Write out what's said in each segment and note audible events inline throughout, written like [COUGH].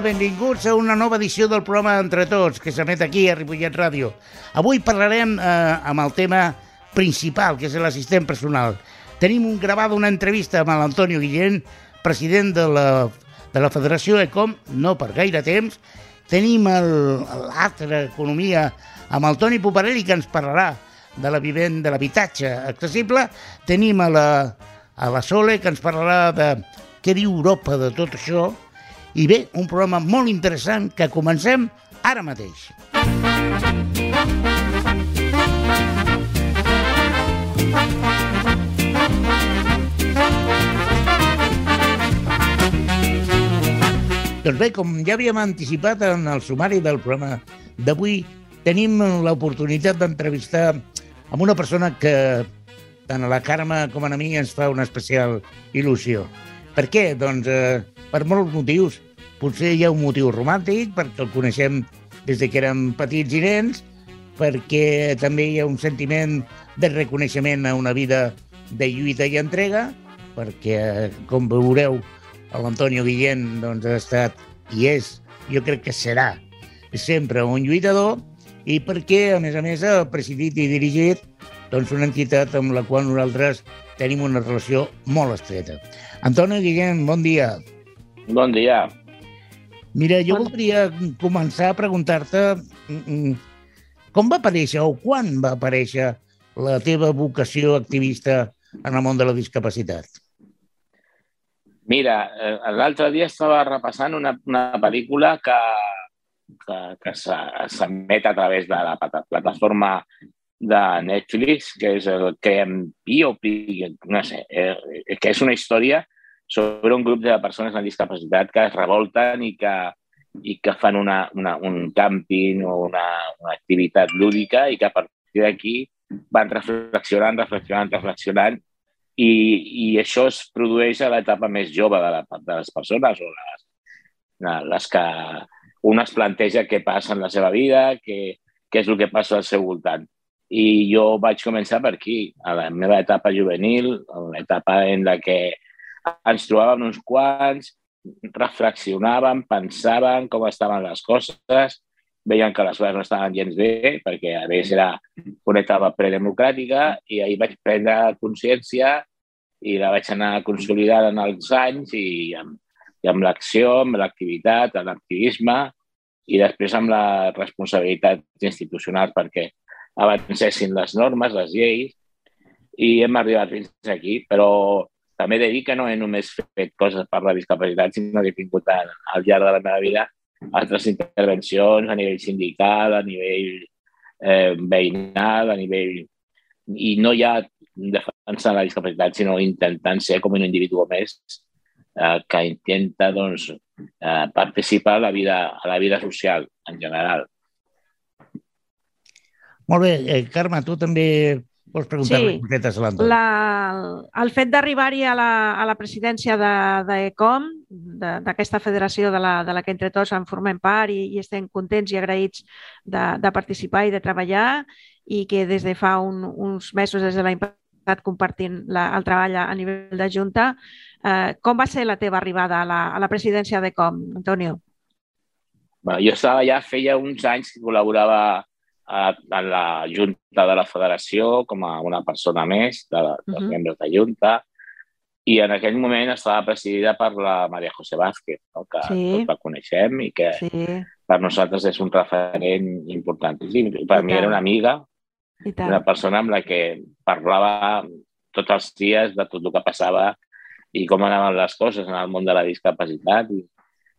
Benvinguts a una nova edició del programa Entre Tots, que s'emet aquí a Ripollet Ràdio. Avui parlarem eh, amb el tema principal, que és l'assistent personal. Tenim un gravat una entrevista amb l'Antonio Guillén, president de la, de la Federació ECOM, no per gaire temps. Tenim l'altra economia amb el Toni Poparelli, que ens parlarà de la vivent de l'habitatge accessible. Tenim a la, a la Sole, que ens parlarà de què diu Europa de tot això. I bé, un programa molt interessant que comencem ara mateix. Doncs bé, com ja havíem anticipat en el sumari del programa d'avui, tenim l'oportunitat d'entrevistar amb una persona que tant a la Carme com a mi ens fa una especial il·lusió. Per què? Doncs eh, per molts motius. Potser hi ha un motiu romàntic, perquè el coneixem des de que érem petits i nens, perquè també hi ha un sentiment de reconeixement a una vida de lluita i entrega, perquè, com veureu, l'Antonio Guillén doncs, ha estat i és, jo crec que serà sempre un lluitador, i perquè, a més a més, ha presidit i dirigit doncs, una entitat amb la qual nosaltres tenim una relació molt estreta. Antonio Guillén, bon dia. Bon dia. Mira, jo voldria començar a preguntar-te mm, mm, com va aparèixer o quan va aparèixer la teva vocació activista en el món de la discapacitat. Mira, eh, l'altre dia estava repassant una, una pel·lícula que, que, que s'emet a través de la plataforma de Netflix, que és el Cream Biopic, no sé, eh, que és una història sobre un grup de persones amb discapacitat que es revolten i que, i que fan una, una, un camping o una, una activitat lúdica i que a partir d'aquí van reflexionant, reflexionant, reflexionant i, i això es produeix a l'etapa més jove de, la, de les persones o les, les que un es planteja què passa en la seva vida, què, què és el que passa al seu voltant. I jo vaig començar per aquí, a la meva etapa juvenil, l'etapa en la que ens trobàvem uns quants, reflexionàvem, pensàvem com estaven les coses, veien que les coses no estaven gens bé, perquè a més era una etapa predemocràtica, i ahir vaig prendre consciència i la vaig anar consolidant en els anys i amb, i amb l'acció, amb l'activitat, l'activisme i després amb la responsabilitat institucional perquè avancessin les normes, les lleis, i hem arribat fins aquí, però també he de dir que no he només fet coses per la discapacitat, sinó que he tingut al, al llarg de la meva vida altres intervencions a nivell sindical, a nivell eh, veïnal, a nivell... I no ja defensant la discapacitat, sinó intentant ser com un individu més eh, que intenta doncs, eh, participar a la, vida, a la vida social en general. Molt bé, eh, Carme, tu també Vols preguntar-li sí, cosetes a l'Antoni? La, el fet d'arribar-hi a, la, a la presidència d'ECOM, de, d'aquesta de, federació de la, de la que entre tots en formem part i, i estem contents i agraïts de, de participar i de treballar i que des de fa un, uns mesos, des de la estat compartint la, el treball a nivell de Junta. Eh, com va ser la teva arribada a la, a la presidència d'ECOM, Antonio? Bueno, jo estava ja feia uns anys que col·laborava a la Junta de la Federació com a una persona més de, la, dels uh -huh. membres de Junta i en aquell moment estava presidida per la Maria José Vázquez, no? que sí. tots la coneixem i que sí. per nosaltres és un referent importantíssim. I per I mi tant. era una amiga, una persona amb la que parlava tots els dies de tot el que passava i com anaven les coses en el món de la discapacitat i,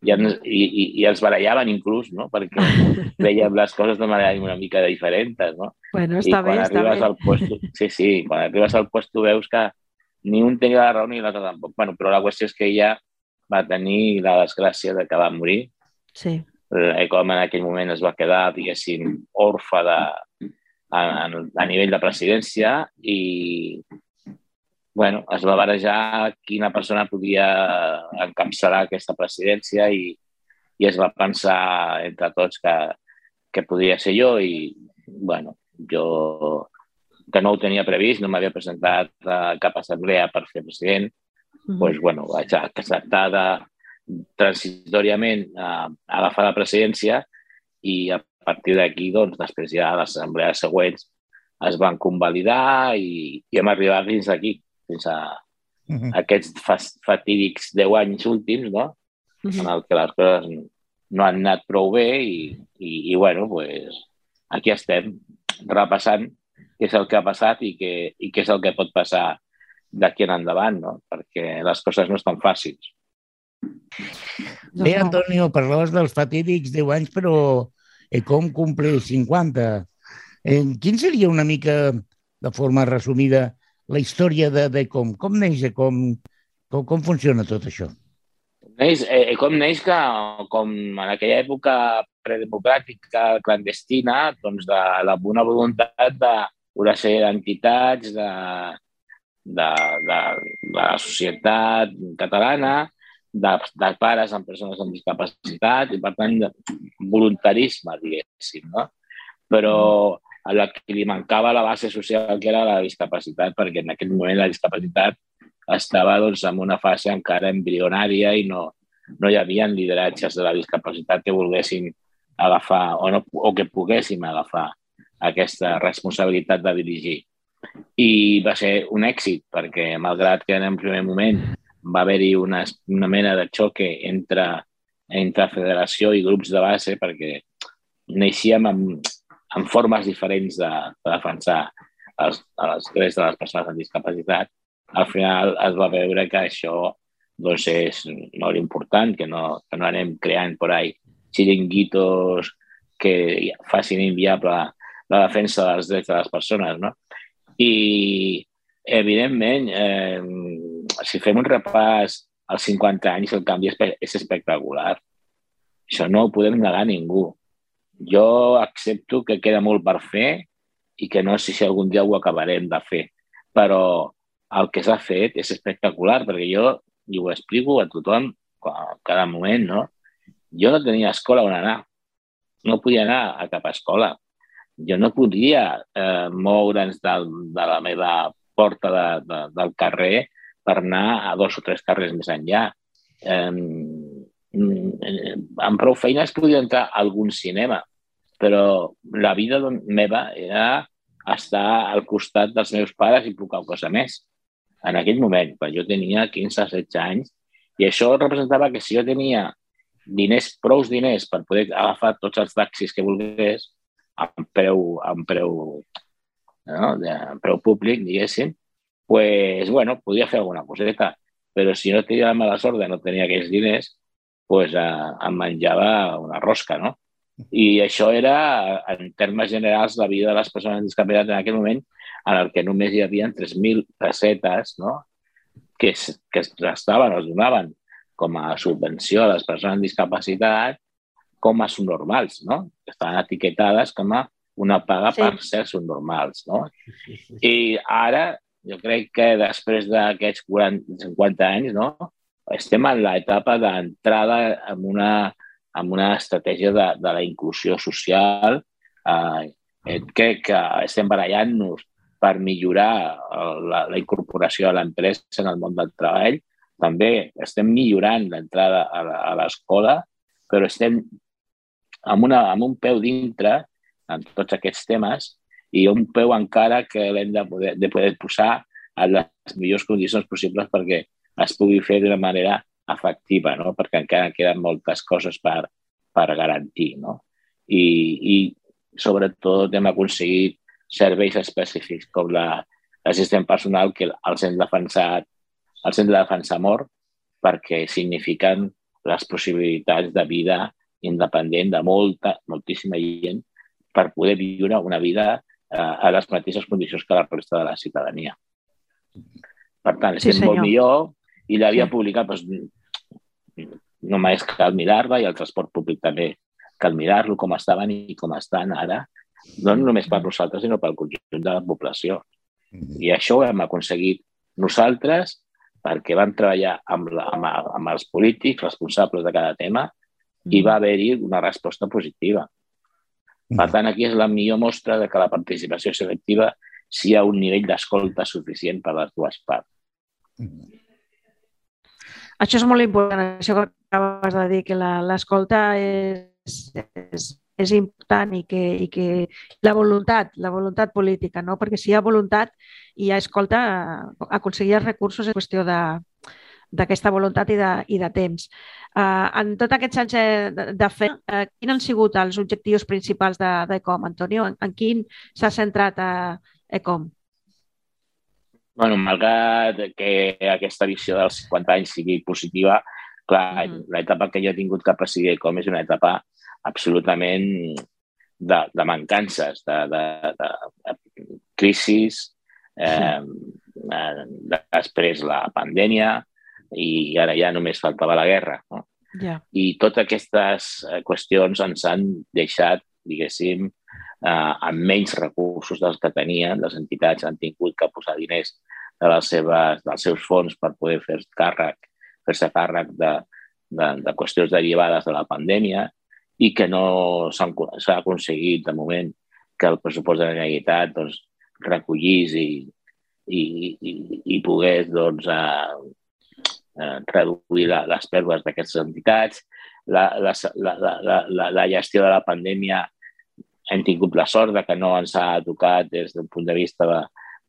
i, i, i, i els barallaven inclús, no? perquè [LAUGHS] veiem les coses de manera una mica diferents. No? Bueno, està I quan bé, arribes està al puesto, sí, sí, quan arribes al puesto veus que ni un tenia la raó ni l'altre tampoc. Bueno, però la qüestió és que ella va tenir la desgràcia de que va morir. Sí. Eh, com en aquell moment es va quedar, diguéssim, orfa de, a, a nivell de presidència i, bueno, es va barejar quina persona podia encapçalar aquesta presidència i, i es va pensar entre tots que, que podia ser jo i, bueno, jo que no ho tenia previst, no m'havia presentat a cap assemblea per ser president, mm -hmm. doncs, bueno, vaig acceptar de, transitoriament a, a agafar la presidència i a partir d'aquí, doncs, després ja les assemblees següents es van convalidar i, i hem arribat fins aquí, fins a uh -huh. aquests fatídics 10 anys últims, no? Uh -huh. en el que les coses no han anat prou bé i, i, i bueno, pues, aquí estem repassant què és el que ha passat i què, i què és el que pot passar d'aquí en endavant, no? perquè les coses no estan fàcils. Bé, Antonio, parlaves dels fatídics 10 anys, però com cumple 50. Eh, quin seria una mica, de forma resumida, la història de, de com? Com neix com, com, com funciona tot això? Neix, eh, com neix que, com en aquella època predemocràtica, clandestina, doncs de la bona voluntat d'una sèrie d'entitats de, de, de, de la societat catalana, de, de pares amb persones amb discapacitat i, per tant, de voluntarisme, diguéssim, no? Però la que li mancava la base social que era la discapacitat, perquè en aquell moment la discapacitat estava doncs, en una fase encara embrionària i no, no hi havia lideratges de la discapacitat que volguessin agafar o, no, o que poguéssim agafar aquesta responsabilitat de dirigir. I va ser un èxit, perquè malgrat que en un primer moment va haver-hi una, una mena de xoque entre, entre federació i grups de base perquè neixíem amb, amb formes diferents de, de defensar els, els drets de les persones amb discapacitat. Al final es va veure que això doncs, és molt important, que no, que no anem creant por ahí xiringuitos que facin inviable la defensa dels drets de les persones. No? I, evidentment, eh, si fem un repàs als 50 anys, el canvi és espectacular. Això no ho podem negar a ningú. Jo accepto que queda molt per fer i que no sé si algun dia ho acabarem de fer, però el que s'ha fet és espectacular, perquè jo, i ho explico a tothom cada moment, no? Jo no tenia escola on anar. No podia anar a cap escola. Jo no podia eh, moure'ns de, de la meva porta de, de, del carrer per anar a dos o tres carrers més enllà. Eh, amb prou feines podia entrar a algun cinema, però la vida meva era estar al costat dels meus pares i poca cosa més. En aquell moment, quan jo tenia 15 o 16 anys, i això representava que si jo tenia diners, prous diners per poder agafar tots els taxis que volgués, amb preu, amb preu, no? de preu públic, diguéssim, pues, bueno, podia fer alguna coseta, però si no tenia la mala sort de no tenir aquells diners, pues, eh, em menjava una rosca, no? I això era, en termes generals, la vida de les persones amb discapacitat en aquell moment, en el que només hi havia 3.000 pessetes no? que, es, que es gastaven o es donaven com a subvenció a les persones amb discapacitat com a subnormals, no? Estaven etiquetades com a una paga sí. per ser subnormals, no? I ara jo crec que després d'aquests 50 anys, no? estem en l'etapa d'entrada en una, en una estratègia de, de la inclusió social. Eh, crec que estem barallant-nos per millorar eh, la, la incorporació a l'empresa en el món del treball. També estem millorant l'entrada a l'escola, però estem amb, una, amb un peu dintre en tots aquests temes i un peu encara que l'hem de poder, de poder posar en les millors condicions possibles perquè es pugui fer d'una manera efectiva, no? perquè encara queden moltes coses per, per garantir. No? I, I sobretot hem aconseguit serveis específics com l'assistent personal que els hem defensat, els hem de defensar molt perquè signifiquen les possibilitats de vida independent de molta, moltíssima gent per poder viure una vida eh, a les mateixes condicions que la resta de la ciutadania. Per tant, estem sí, molt millor i l'havia sí. publicat doncs, només cal mirar-la i el transport públic també cal mirar-lo com estaven i com estan ara, no només per nosaltres, sinó pel conjunt de la població. I això ho hem aconseguit nosaltres perquè vam treballar amb, la, amb, amb els polítics responsables de cada tema i va haver-hi una resposta positiva. Per tant, aquí és la millor mostra de que la participació selectiva si hi ha un nivell d'escolta suficient per a les dues parts. Això és molt important, això que, acabes de dir, que l'escolta és, és, és important i que, i que la voluntat, la voluntat política, no? perquè si hi ha voluntat i hi ha escolta, aconseguir els recursos és qüestió de, d'aquesta voluntat i de, i de temps. Uh, en tot aquest anys de, de fer, uh, quins han sigut els objectius principals d'ECOM, de, Antonio? En, en quin s'ha centrat a ECOM? Bueno, malgrat que aquesta visió dels 50 anys sigui positiva, clar, mm -hmm. l'etapa que jo he tingut cap a ECOM és una etapa absolutament de, de mancances, de, de, de, de crisis, eh, eh, després la pandèmia, i ara ja només faltava la guerra. No? Yeah. I totes aquestes eh, qüestions ens han deixat, diguéssim, eh, amb menys recursos dels que tenien. Les entitats han tingut que posar diners de les seves, dels seus fons per poder fer càrrec, fer-se càrrec de, de, de qüestions derivades de la pandèmia i que no s'ha aconseguit de moment que el pressupost de la Generalitat doncs, recollís i, i, i, i pogués doncs, eh, eh, reduir la, les pèrdues d'aquestes entitats. La, la, la, la, la, la gestió de la pandèmia hem tingut la sort de que no ens ha tocat des d'un punt de vista de,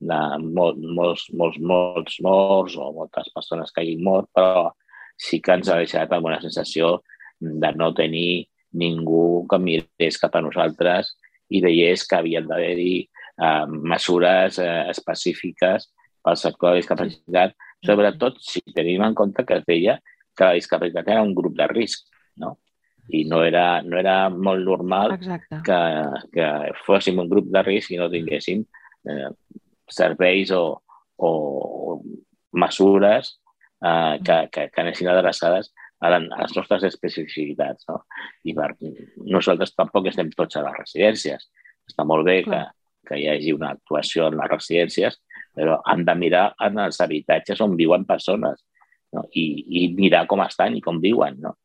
de molt, molts, molts, molts morts o moltes persones que hagin mort, però sí que ens ha deixat alguna sensació de no tenir ningú que mirés cap a nosaltres i veiés que havien d'haver-hi eh, mesures eh, específiques pel sector de discapacitat sobretot si tenim en compte que es deia que la discapacitat era un grup de risc, no? I no era, no era molt normal que, que fóssim un grup de risc i no tinguéssim eh, serveis o, o mesures eh, que, que, que anessin adreçades a, la, a les nostres especificitats. No? I per, nosaltres tampoc estem tots a les residències. Està molt bé que, que hi hagi una actuació en les residències, però han de mirar en els habitatges on viuen persones no? I, i mirar com estan i com viuen. No?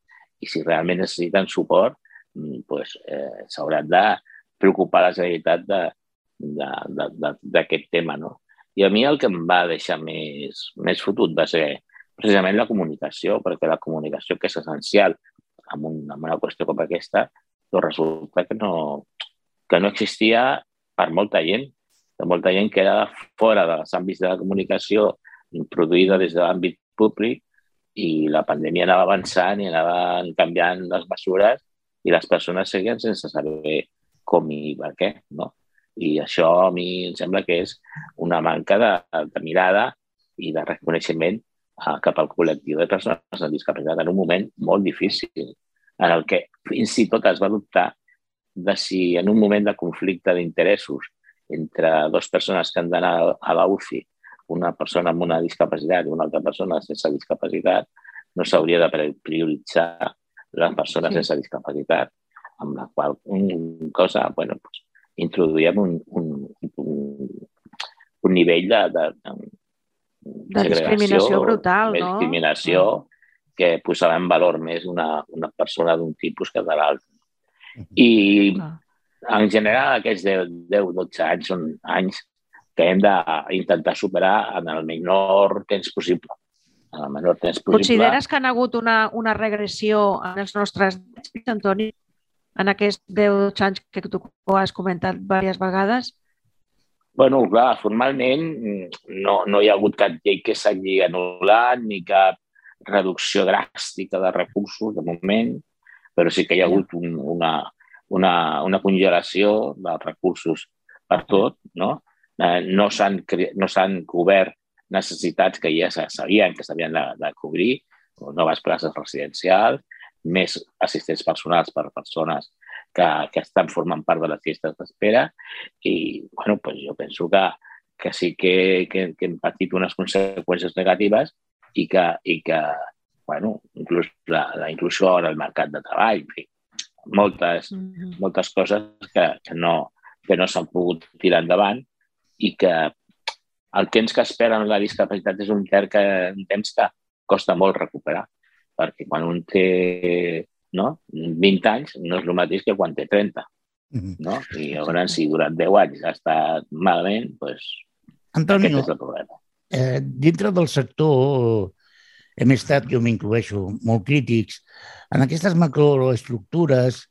I si realment necessiten suport, mm, pues, eh, s'hauran de preocupar la Generalitat d'aquest tema. No? I a mi el que em va deixar més, més fotut va ser precisament la comunicació, perquè la comunicació, que és essencial en, un, en una qüestió com aquesta, doncs resulta que no, que no existia per molta gent de molta gent que era fora dels àmbits de la comunicació introduïda des de l'àmbit públic i la pandèmia anava avançant i anava canviant les mesures i les persones seguien sense saber com i per què, no? I això a mi em sembla que és una manca de, de mirada i de reconeixement uh, cap al col·lectiu de persones amb discapacitat en un moment molt difícil, en el que fins i tot es va dubtar de si en un moment de conflicte d'interessos entre dues persones que han d'anar a la UCI, una persona amb una discapacitat i una altra persona sense discapacitat, no s'hauria de prioritzar la persona sí. sense discapacitat, amb la qual cosa, bueno, pues, introduïem un, un, un, un nivell de, de, de, de discriminació brutal, no? discriminació que posava en valor més una, una persona d'un tipus que de l'altre. I, ah en general, aquests 10-12 anys són anys que hem d'intentar superar en el menor temps possible. En el menor temps possible. Consideres que han hagut una, una regressió en els nostres drets, Antoni, en aquests 10 anys que tu has comentat diverses vegades? bueno, clar, formalment no, no hi ha hagut cap llei que s'hagi anul·lat ni cap reducció dràstica de recursos de moment, però sí que hi ha hagut un, una, una, una congelació dels recursos per tot, no? Eh, no s'han no cobert necessitats que ja se sabien que s'havien de, de cobrir, noves places residencials, més assistents personals per a persones que, que estan formant part de les llistes d'espera i bueno, pues jo penso que, que sí que, que, que hem patit unes conseqüències negatives i que, i que bueno, inclús la, la inclusió en el mercat de treball, en fi, moltes, mm -hmm. moltes coses que, que no, que no s'han pogut tirar endavant i que el temps que esperen la discapacitat és un, que, un temps que costa molt recuperar, perquè quan un té no, 20 anys no és el mateix que quan té 30. Mm -hmm. no? I llavors, si durant 10 anys ha estat malament, doncs, Antonio, aquest és el problema. Eh, dintre del sector hem estat, jo m'incloeixo, molt crítics en aquestes macroestructures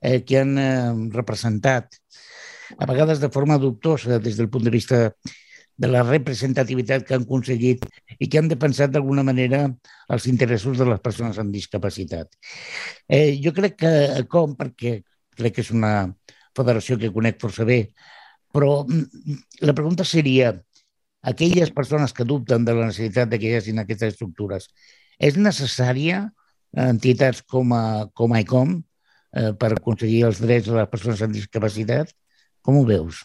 eh, que han eh, representat, a vegades de forma dubtosa des del punt de vista de la representativitat que han aconseguit i que han defensat d'alguna manera els interessos de les persones amb discapacitat. Eh, jo crec que com, perquè crec que és una federació que conec força bé, però mm, la pregunta seria, aquelles persones que dubten de la necessitat de que hi hagin aquestes estructures, és necessària entitats com a, com a ICOM eh, per aconseguir els drets de les persones amb discapacitat? Com ho veus?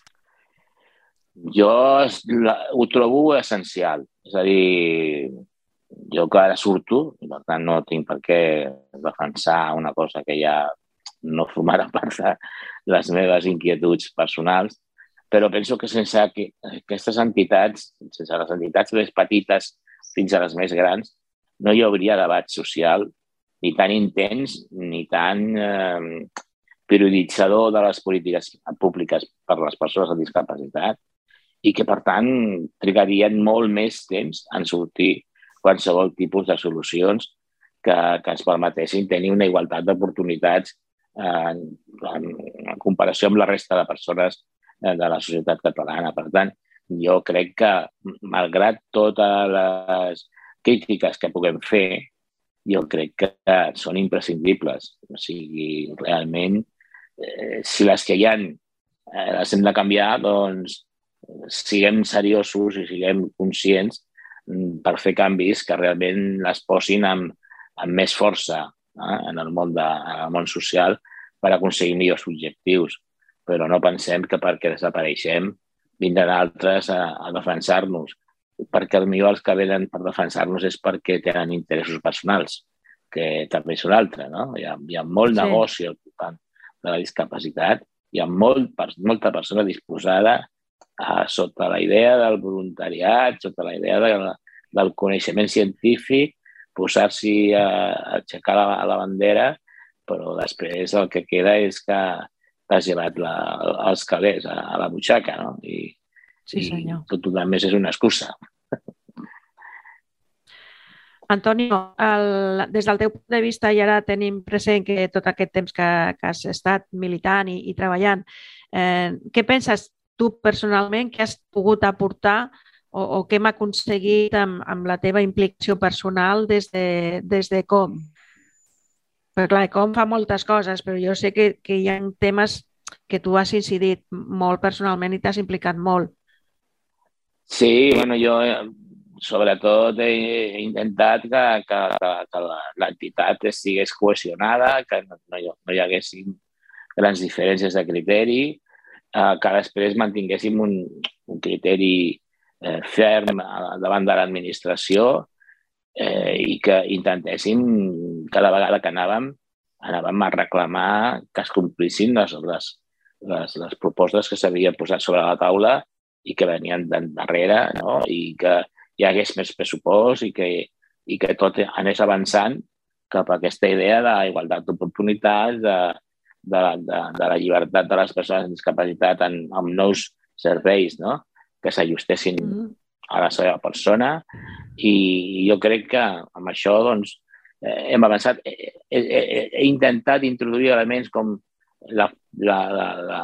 Jo ho trobo essencial. És a dir, jo que ara surto, i per tant no tinc per què defensar una cosa que ja no formarà [LAUGHS] part de les meves inquietuds personals, però penso que sense aquestes entitats, sense les entitats més petites fins a les més grans, no hi hauria debat social ni tan intens ni tan eh, prioritzador de les polítiques públiques per les persones amb discapacitat i que, per tant, trigarien molt més temps en sortir qualsevol tipus de solucions que, que ens permetessin tenir una igualtat d'oportunitats eh, en, en comparació amb la resta de persones Eh, de la societat catalana. Per tant, jo crec que, malgrat totes les crítiques que puguem fer, jo crec que són imprescindibles. O sigui, realment, eh, si les que hi ha eh, les hem de canviar, doncs siguem seriosos i siguem conscients mm, per fer canvis que realment les posin amb, amb més força eh, en, el món de, en el món social per aconseguir millors objectius però no pensem que perquè desapareixem vindran altres a, a defensar-nos, perquè potser els que venen per defensar-nos és perquè tenen interessos personals, que també és un altre. No? Hi, ha, hi ha molt sí. negoci al voltant de la discapacitat, hi ha molt, molta persona disposada a, sota la idea del voluntariat, sota la idea de, del coneixement científic, posar-s'hi a, a aixecar la, la bandera, però després el que queda és que t'has llevat la, els calés a, a la butxaca, no? I, sí, senyor. i tot el més és una excusa. Antonio, el, des del teu punt de vista, i ara tenim present que tot aquest temps que, que has estat militant i, i treballant, eh, què penses tu personalment que has pogut aportar o, o què hem aconseguit amb, amb la teva implicació personal des de, des de com? Però clar, com fa moltes coses, però jo sé que, que hi ha temes que tu has incidit molt personalment i t'has implicat molt. Sí, bueno, jo eh, sobretot he intentat que, que, que l'entitat estigués cohesionada, que no, no, hi, no hi haguessin grans diferències de criteri, eh, que després mantinguéssim un, un criteri eh, ferm davant de l'administració eh, i que intentéssim, cada vegada que anàvem, anàvem a reclamar que es complissin les, les, les, les propostes que s'havien posat sobre la taula i que venien darrere no? i que hi hagués més pressupost i que, i que tot anés avançant cap a aquesta idea d'igualtat d'oportunitats, de, de, de, de la llibertat de les persones amb discapacitat en, amb nous serveis no? que s'ajustessin mm -hmm a la seva persona i jo crec que amb això doncs, eh, hem avançat. He, he, he intentat introduir elements com la, la, la, la,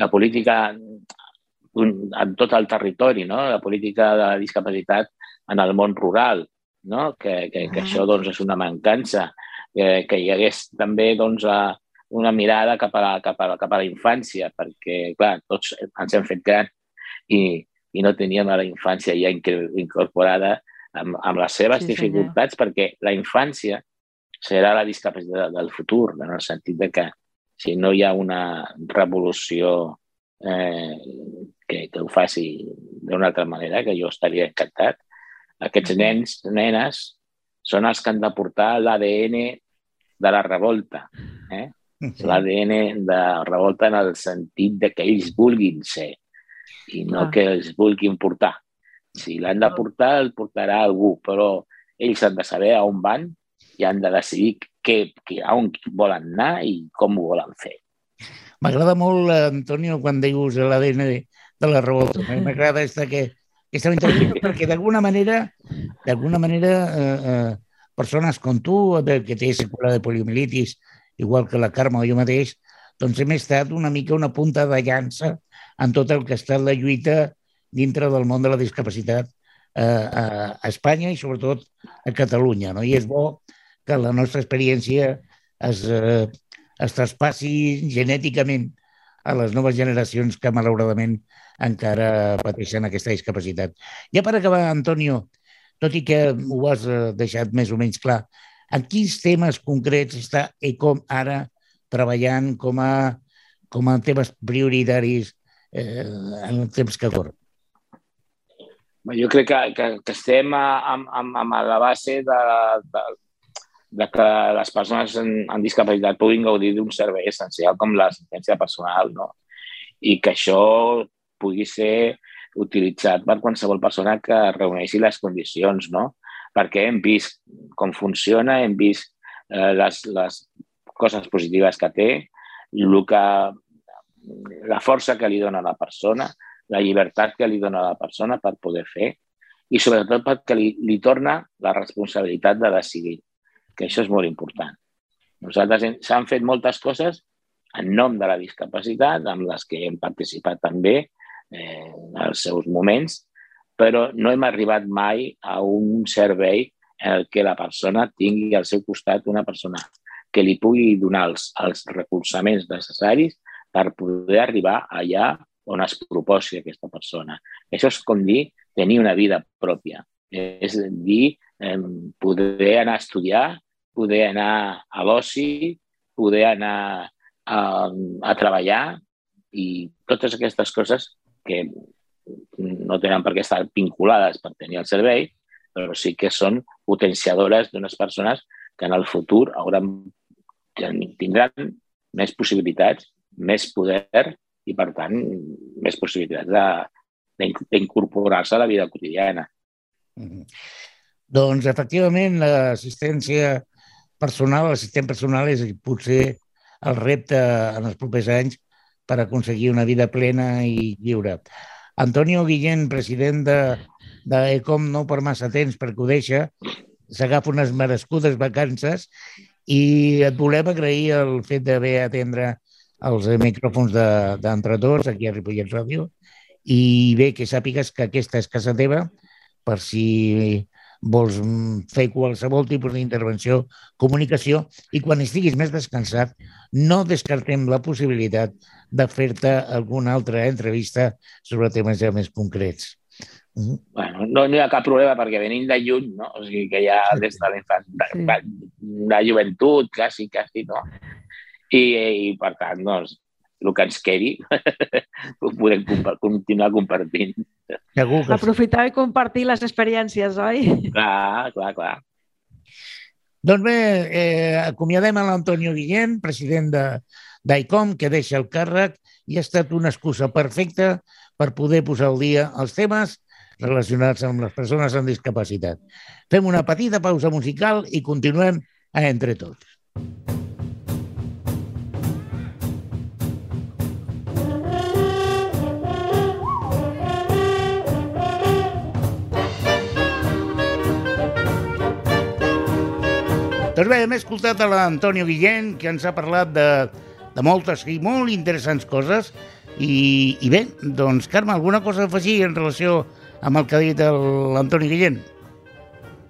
la política en tot el territori, no? la política de la discapacitat en el món rural, no? que, que, que això doncs, és una mancança, que, que hi hagués també doncs, una mirada cap a, la, cap, a, cap a la infància, perquè clar, tots ens hem fet gran i, i no teníem a la infància ja incorporada amb, amb les seves sí, dificultats, senyor. perquè la infància serà la discapacitat del futur, en el sentit de que si no hi ha una revolució eh, que, que ho faci d'una altra manera, que jo estaria encantat, aquests nens, nenes, són els que han de portar l'ADN de la revolta. Eh? L'ADN de revolta en el sentit de que ells vulguin ser i no ah. que els vulguin portar. Si l'han de portar, el portarà algú, però ells han de saber a on van i han de decidir què, què, a on volen anar i com ho volen fer. M'agrada molt, Antonio, quan dius l'ADN de la revolta. [LAUGHS] M'agrada aquesta que estava interessant perquè d'alguna manera, d'alguna manera, eh, eh, persones com tu, que té seqüela de poliomielitis, igual que la Carme o jo mateix, doncs hem estat una mica una punta de llança en tot el que ha estat la lluita dintre del món de la discapacitat eh, a, Espanya i sobretot a Catalunya. No? I és bo que la nostra experiència es, eh, es traspassi genèticament a les noves generacions que malauradament encara pateixen aquesta discapacitat. Ja per acabar, Antonio, tot i que ho has eh, deixat més o menys clar, en quins temes concrets està ECOM ara treballant com a, com a temes prioritaris eh, en el temps que corre? Jo crec que, que, que estem amb, amb, amb la base de, de, de que les persones amb discapacitat puguin gaudir d'un servei essencial com l'assistència personal, no? I que això pugui ser utilitzat per qualsevol persona que reuneixi les condicions, no? Perquè hem vist com funciona, hem vist eh, les, les coses positives que té, el que, la força que li dona a la persona, la llibertat que li dona a la persona per poder fer i sobretot perquè li, li torna la responsabilitat de decidir que això és molt important. Nosaltres s'han fet moltes coses en nom de la discapacitat, amb les que hem participat també eh, en els seus moments, però no hem arribat mai a un servei en el que la persona tingui al seu costat una persona que li pugui donar els, els recolzaments necessaris per poder arribar allà on es proposi aquesta persona. Això és com dir tenir una vida pròpia. És dir poder anar a estudiar poder anar a l'oci, poder anar a, a treballar i totes aquestes coses que no tenen per què estar vinculades per tenir el servei, però sí que són potenciadores d'unes persones que en el futur hauran, tindran més possibilitats, més poder i, per tant, més possibilitats d'incorporar-se a la vida quotidiana. Mm -hmm. Doncs, efectivament, l'assistència personal, l'assistent personal és potser el repte en els propers anys per aconseguir una vida plena i lliure. Antonio Guillén, president de, de ECOM, no per massa temps perquè ho deixa, s'agafa unes merescudes vacances i et volem agrair el fet d'haver atendre els micròfons d'entre de, tots aquí a Ripollet Ràdio i bé que sàpigues que aquesta és casa teva per si vols fer qualsevol tipus d'intervenció, comunicació, i quan estiguis més descansat, no descartem la possibilitat de fer-te alguna altra entrevista sobre temes ja més concrets. Mm -hmm. Bueno, no, no hi ha cap problema perquè venim de lluny, no? O sigui que ja des de l'infant, de, sí. de joventut, quasi, quasi, no? I, i per tant, doncs, el que ens quedi [LAUGHS] ho podem continuar compartint. Segur que Aprofitar i compartir les experiències, oi? Clar, clar, clar. Doncs bé, eh, acomiadem a l'Antonio Guillén, president de d'ICOM, que deixa el càrrec i ha estat una excusa perfecta per poder posar al dia els temes relacionats amb les persones amb discapacitat. Fem una petita pausa musical i continuem a Entre Tots. Doncs bé, hem escoltat a l'Antonio Guillén, que ens ha parlat de, de moltes i molt interessants coses. I, I bé, doncs, Carme, alguna cosa a afegir en relació amb el que ha dit l'Antoni Guillén?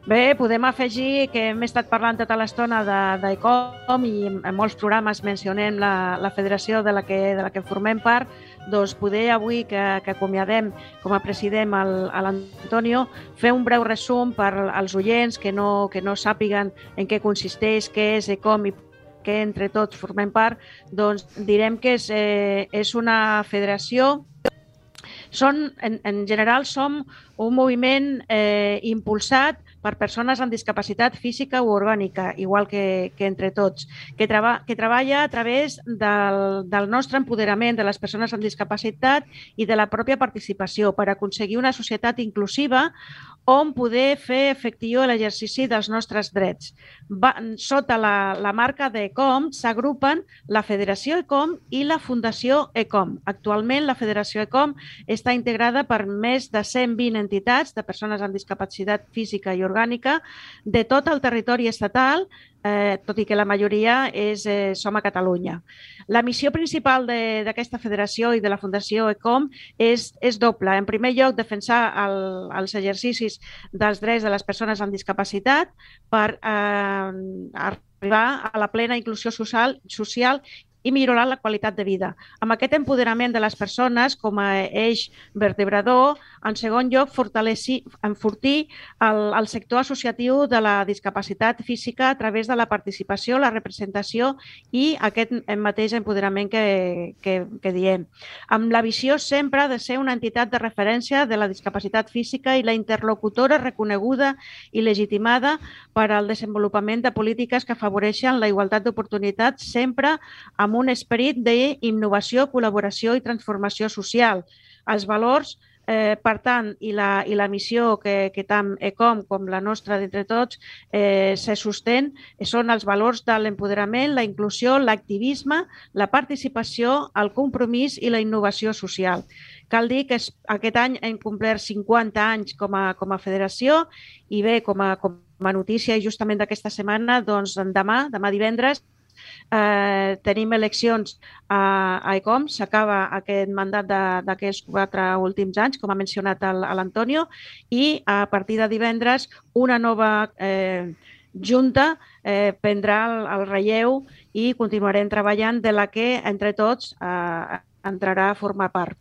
Bé, podem afegir que hem estat parlant tota l'estona d'ICOM i en molts programes mencionem la, la federació de la, que, de la que formem part doncs poder avui que, que acomiadem com a president a l'Antonio, fer un breu resum per als oients que no, que no sàpiguen en què consisteix, què és com i que entre tots formem part, doncs direm que és, eh, és una federació. Són, en, en general som un moviment eh, impulsat per persones amb discapacitat física o orgànica, igual que, que entre tots, que, treba, que treballa a través del, del nostre empoderament de les persones amb discapacitat i de la pròpia participació per aconseguir una societat inclusiva on poder fer efectiu l'exercici dels nostres drets. Va, sota la, la marca d'ECOM s'agrupen la Federació ECOM i la Fundació ECOM. Actualment, la Federació ECOM està integrada per més de 120 entitats de persones amb discapacitat física i orgànica de tot el territori estatal eh, tot i que la majoria és, eh, som a Catalunya. La missió principal d'aquesta federació i de la Fundació ECOM és, és doble. En primer lloc, defensar el, els exercicis dels drets de les persones amb discapacitat per eh, arribar a la plena inclusió social, social i millorar la qualitat de vida. Amb aquest empoderament de les persones com a eix vertebrador, en segon lloc, enfortir el, el sector associatiu de la discapacitat física a través de la participació, la representació i aquest mateix empoderament que, que, que diem. Amb la visió sempre de ser una entitat de referència de la discapacitat física i la interlocutora reconeguda i legitimada per al desenvolupament de polítiques que afavoreixen la igualtat d'oportunitats sempre amb amb un esperit d'innovació, col·laboració i transformació social. Els valors Eh, per tant, i la, i la missió que, que tant ECOM com la nostra d'entre tots eh, se sostén són els valors de l'empoderament, la inclusió, l'activisme, la participació, el compromís i la innovació social. Cal dir que aquest any hem complert 50 anys com a, com a federació i bé, com a, com a notícia justament d'aquesta setmana, doncs demà, demà divendres, Eh, tenim eleccions a, a ECOM, s'acaba aquest mandat d'aquests quatre últims anys, com ha mencionat l'Antonio, i a partir de divendres una nova eh, junta eh, prendrà el, el relleu i continuarem treballant de la que entre tots eh, entrarà a formar part.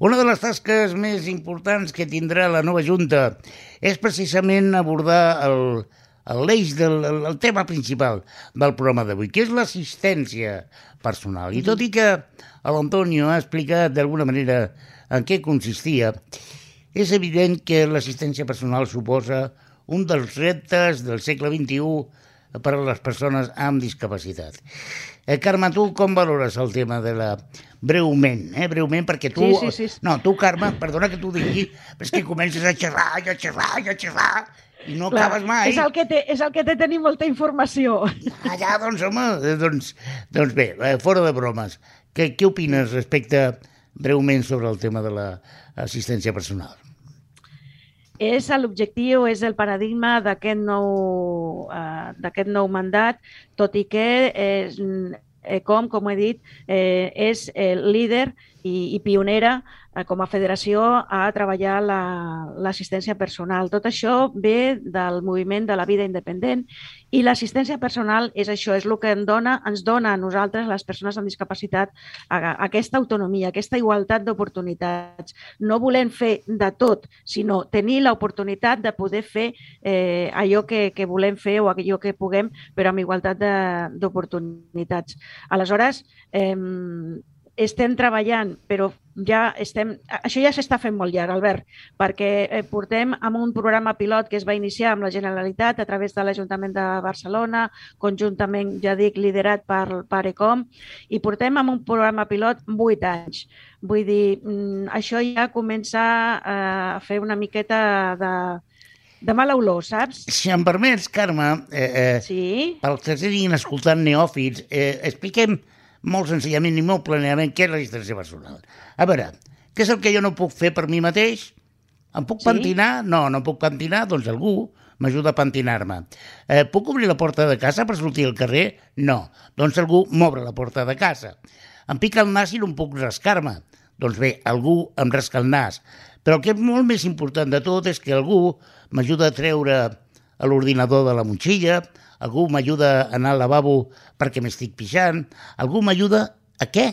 Una de les tasques més importants que tindrà la nova Junta és precisament abordar el, l'eix del el tema principal del programa d'avui, que és l'assistència personal. I tot i que l'Antonio ha explicat d'alguna manera en què consistia, és evident que l'assistència personal suposa un dels reptes del segle XXI per a les persones amb discapacitat. Eh, Carme, tu com valores el tema de la... Breument, eh? Breument, perquè tu... Sí, sí, sí. No, tu, Carme, perdona que t'ho digui, però és que comences a xerrar, a xerrar, a xerrar, i no Clar, acabes mai. És el, que té, és el que té tenir molta informació. Ah, ja, doncs, home, eh, doncs, doncs bé, eh, fora de bromes. Què, què opines respecte breument sobre el tema de l'assistència personal? És l'objectiu, és el paradigma d'aquest nou, uh, nou mandat, tot i que és, eh, com, com he dit, eh, és el líder i, i pionera Eh, com a federació a treballar l'assistència la, personal. Tot això ve del moviment de la vida independent i l'assistència personal és això, és el que ens dona, ens dona a nosaltres, les persones amb discapacitat, aquesta autonomia, aquesta igualtat d'oportunitats. No volem fer de tot, sinó tenir l'oportunitat de poder fer eh, allò que, que volem fer o allò que puguem, però amb igualtat d'oportunitats. Aleshores, eh, estem treballant, però ja estem... Això ja s'està fent molt llarg, Albert, perquè eh, portem amb un programa pilot que es va iniciar amb la Generalitat a través de l'Ajuntament de Barcelona, conjuntament, ja dic, liderat per, per ECOM, i portem amb un programa pilot vuit anys. Vull dir, mm, això ja comença eh, a fer una miqueta de, de mala olor, saps? Si em permets, Carme, eh, eh, sí? pels que estiguin escoltant neòfits, eh, expliquem molt senzillament i molt planeament què és l'assistència personal. A veure, què és el que jo no puc fer per mi mateix? Em puc sí? pentinar? No, no puc pentinar, doncs algú m'ajuda a pentinar-me. Eh, puc obrir la porta de casa per sortir al carrer? No, doncs algú m'obre la porta de casa. Em pica el nas i no em puc rascar-me. Doncs bé, algú em rasca el nas. Però el que és molt més important de tot és que algú m'ajuda a treure l'ordinador de la motxilla, algú m'ajuda a anar al lavabo perquè m'estic pixant, algú m'ajuda a què?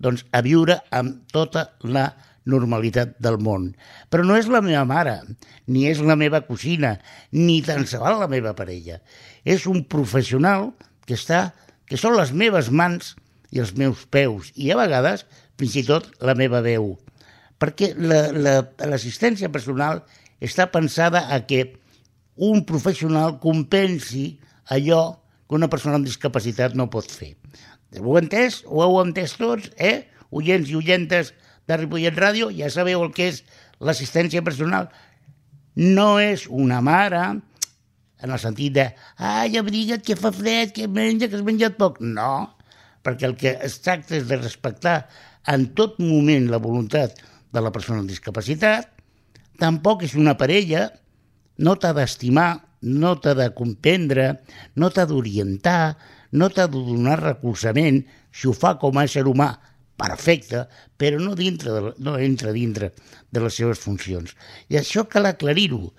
Doncs a viure amb tota la normalitat del món. Però no és la meva mare, ni és la meva cosina, ni tan se val la meva parella. És un professional que està, que són les meves mans i els meus peus, i a vegades fins i tot la meva veu. Perquè l'assistència la, la, personal està pensada a que un professional compensi allò que una persona amb discapacitat no pot fer. Ho heu entès? Ho heu entès tots, eh? Oients i oientes de Ripollet Ràdio, ja sabeu el que és l'assistència personal. No és una mare en el sentit de ai, abriga't, que fa fred, que menja, que has menjat poc. No, perquè el que es tracta és de respectar en tot moment la voluntat de la persona amb discapacitat, tampoc és una parella, no t'ha d'estimar, no t'ha de comprendre, no t'ha d'orientar, no t'ha de donar recolzament si ho fa com a ésser humà, perfecte, però no, dintre de, no entra dintre de les seves funcions. I això cal aclarir-ho,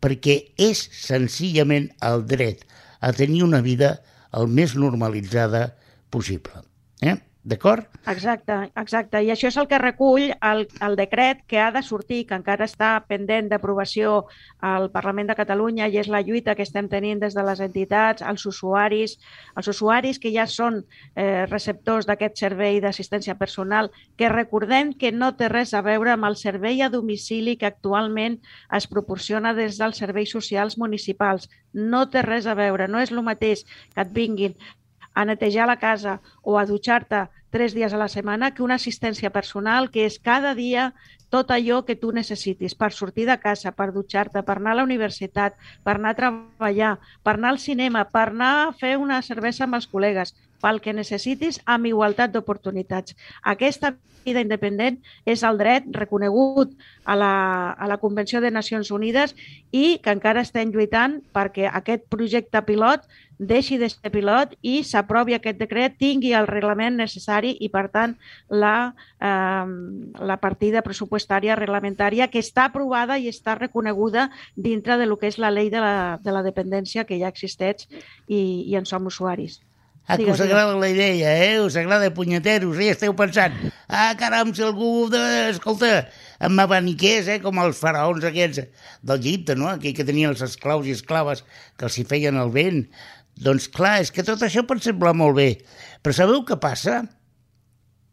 perquè és senzillament el dret a tenir una vida el més normalitzada possible. Eh? D'acord? Exacte, exacte. I això és el que recull el, el decret que ha de sortir, que encara està pendent d'aprovació al Parlament de Catalunya i és la lluita que estem tenint des de les entitats, els usuaris, els usuaris que ja són eh, receptors d'aquest servei d'assistència personal, que recordem que no té res a veure amb el servei a domicili que actualment es proporciona des dels serveis socials municipals. No té res a veure, no és el mateix que et vinguin a netejar la casa o a dutxar-te tres dies a la setmana que una assistència personal que és cada dia tot allò que tu necessitis per sortir de casa, per dutxar-te, per anar a la universitat, per anar a treballar, per anar al cinema, per anar a fer una cervesa amb els col·legues, pel que necessitis amb igualtat d'oportunitats. Aquesta vida independent és el dret reconegut a la, a la Convenció de Nacions Unides i que encara estem lluitant perquè aquest projecte pilot deixi de ser pilot i s'aprovi aquest decret, tingui el reglament necessari i, per tant, la, eh, la partida pressupostària reglamentària que està aprovada i està reconeguda dintre de lo que és la llei de la, de la dependència que ja existeix i, i en som usuaris. Ah, que us agrada la idea, eh? Us agrada punyeteros, eh? Esteu pensant, ah, caram, si algú, de... escolta, amb abaniquers, eh? Com els faraons aquests d'Egipte, no? Aquell que tenien els esclaus i esclaves que els hi feien el vent. Doncs clar, és que tot això pot semblar molt bé, però sabeu què passa?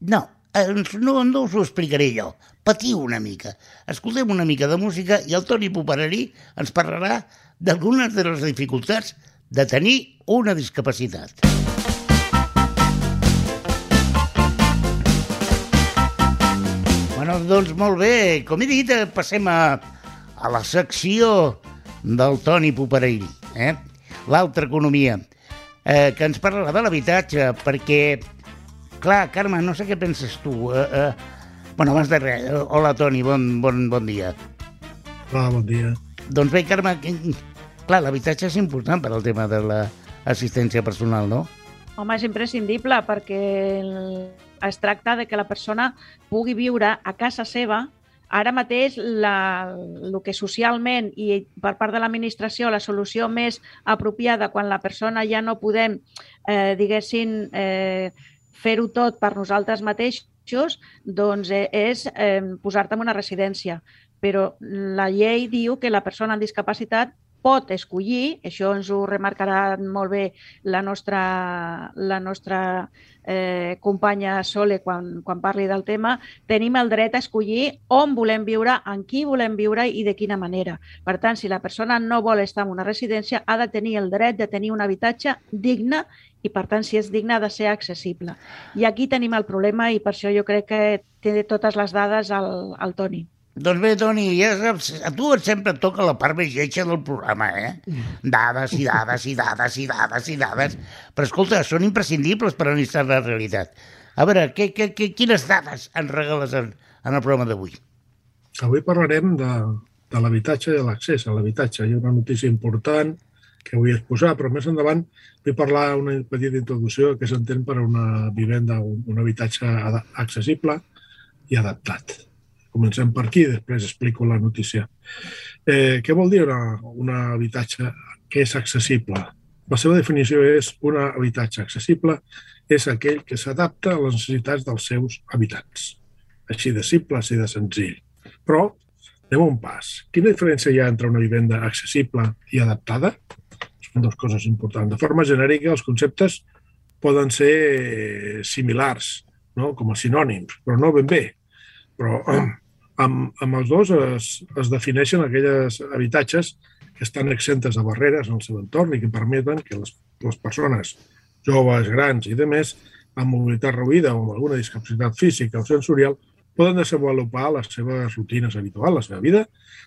No, no, no us ho explicaré jo. Patiu una mica. Escoltem una mica de música i el Toni Poperarí ens parlarà d'algunes de les dificultats de tenir una discapacitat. Bueno, doncs molt bé. Com he dit, passem a, a la secció del Toni Poperarí. Eh? L'altra economia, eh, que ens parlarà de l'habitatge, perquè, clar, Carme, no sé què penses tu. Eh, eh, bueno, abans de res, eh, hola Toni, bon, bon, bon dia. Hola, bon dia. Doncs bé, Carme, que, clar, l'habitatge és important per al tema de l'assistència personal, no? Home, és imprescindible perquè es tracta de que la persona pugui viure a casa seva Ara mateix, la, el que socialment i per part de l'administració la solució més apropiada quan la persona ja no podem, eh, diguéssim, eh, fer-ho tot per nosaltres mateixos, doncs eh, és eh, posar-te en una residència. Però la llei diu que la persona amb discapacitat pot escollir, això ens ho remarcarà molt bé la nostra, la nostra eh, companya Sole quan, quan parli del tema, tenim el dret a escollir on volem viure, en qui volem viure i de quina manera. Per tant, si la persona no vol estar en una residència, ha de tenir el dret de tenir un habitatge digne i, per tant, si és digne, ha de ser accessible. I aquí tenim el problema i per això jo crec que té totes les dades al, al Toni. Doncs bé, Toni, ja saps, a tu sempre et toca la part més lletja del programa, eh? Dades i dades i dades i dades i dades. Però escolta, són imprescindibles per analitzar la realitat. A veure, que, que, que, quines dades ens regales en, en el programa d'avui? Avui parlarem de, de l'habitatge i de l'accés a l'habitatge. Hi ha una notícia important que vull exposar, però més endavant vull parlar una petita introducció que s'entén per una vivenda, un, un habitatge accessible i adaptat Comencem per aquí, després explico la notícia. Eh, què vol dir una, un habitatge que és accessible? La seva definició és un habitatge accessible és aquell que s'adapta a les necessitats dels seus habitants. Així de simple, així de senzill. Però anem un pas. Quina diferència hi ha entre una vivenda accessible i adaptada? Són dues coses importants. De forma genèrica, els conceptes poden ser similars, no? com a sinònims, però no ben bé. Però [CLEARS THROAT] amb, amb els dos es, es defineixen aquelles habitatges que estan exentes de barreres en el seu entorn i que permeten que les, les persones joves, grans i demés amb mobilitat reduïda o amb alguna discapacitat física o sensorial poden desenvolupar les seves rutines habituals, la seva vida,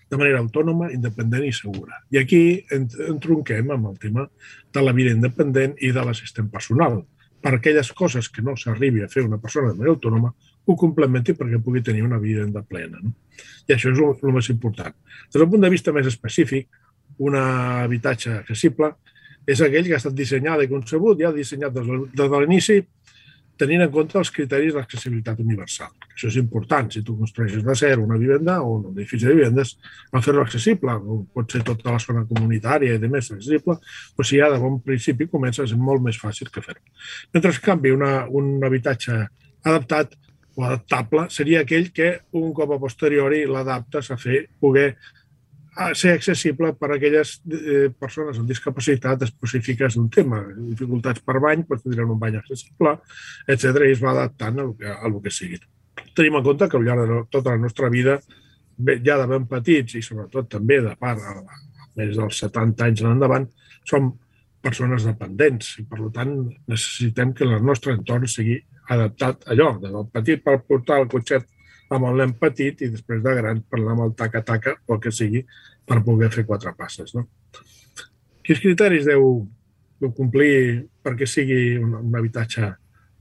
de manera autònoma, independent i segura. I aquí entronquem amb el tema de la vida independent i de l'assistent personal. Per aquelles coses que no s'arribi a fer una persona de manera autònoma, ho complementi perquè pugui tenir una vida de plena. No? I això és el, el més important. Des del punt de vista més específic, un habitatge accessible és aquell que ha estat dissenyat i concebut, ja dissenyat des de l'inici, tenint en compte els criteris d'accessibilitat universal. Això és important. Si tu construeixes de zero una vivenda o un edifici de vivendes, a fer-lo accessible. O pot ser tota la zona comunitària i de més accessible, però si ja de bon principi comença ser molt més fàcil que fer-ho. Mentre, en canvi, una, un habitatge adaptat o adaptable seria aquell que un cop a posteriori l'adaptes a fer poder a ser accessible per a aquelles eh, persones amb discapacitat específiques d'un tema, dificultats per bany, pues tindran un bany accessible, etc i es va adaptant a el que, a que sigui. Tenim en compte que al llarg de tota la nostra vida, ja de ben petits i sobretot també de part a, a més dels 70 anys en endavant, som persones dependents i, per tant, necessitem que el nostre entorn sigui adaptat a allò, de petit per portar el cotxet amb el nen petit i després de gran parlar amb el taca-taca o el que sigui per poder fer quatre passes. No? Quins criteris deu, deu complir perquè sigui un, un habitatge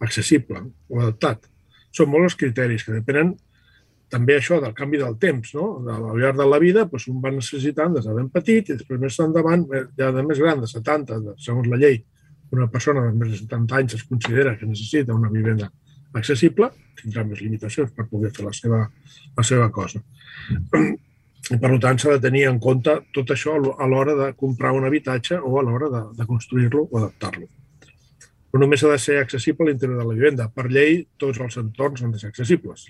accessible o adaptat? Són molts els criteris que depenen també això del canvi del temps, no? Al llarg de la vida, doncs, un va necessitant des de ben petit i després més endavant, eh, ja de més gran, de 70, de, segons la llei, una persona de més de 70 anys es considera que necessita una vivenda accessible, tindrà més limitacions per poder fer la seva, la seva cosa. I, per tant, s'ha de tenir en compte tot això a l'hora de comprar un habitatge o a l'hora de, de construir-lo o adaptar-lo. Però només ha de ser accessible a l'interior de la vivenda. Per llei, tots els entorns han de ser accessibles.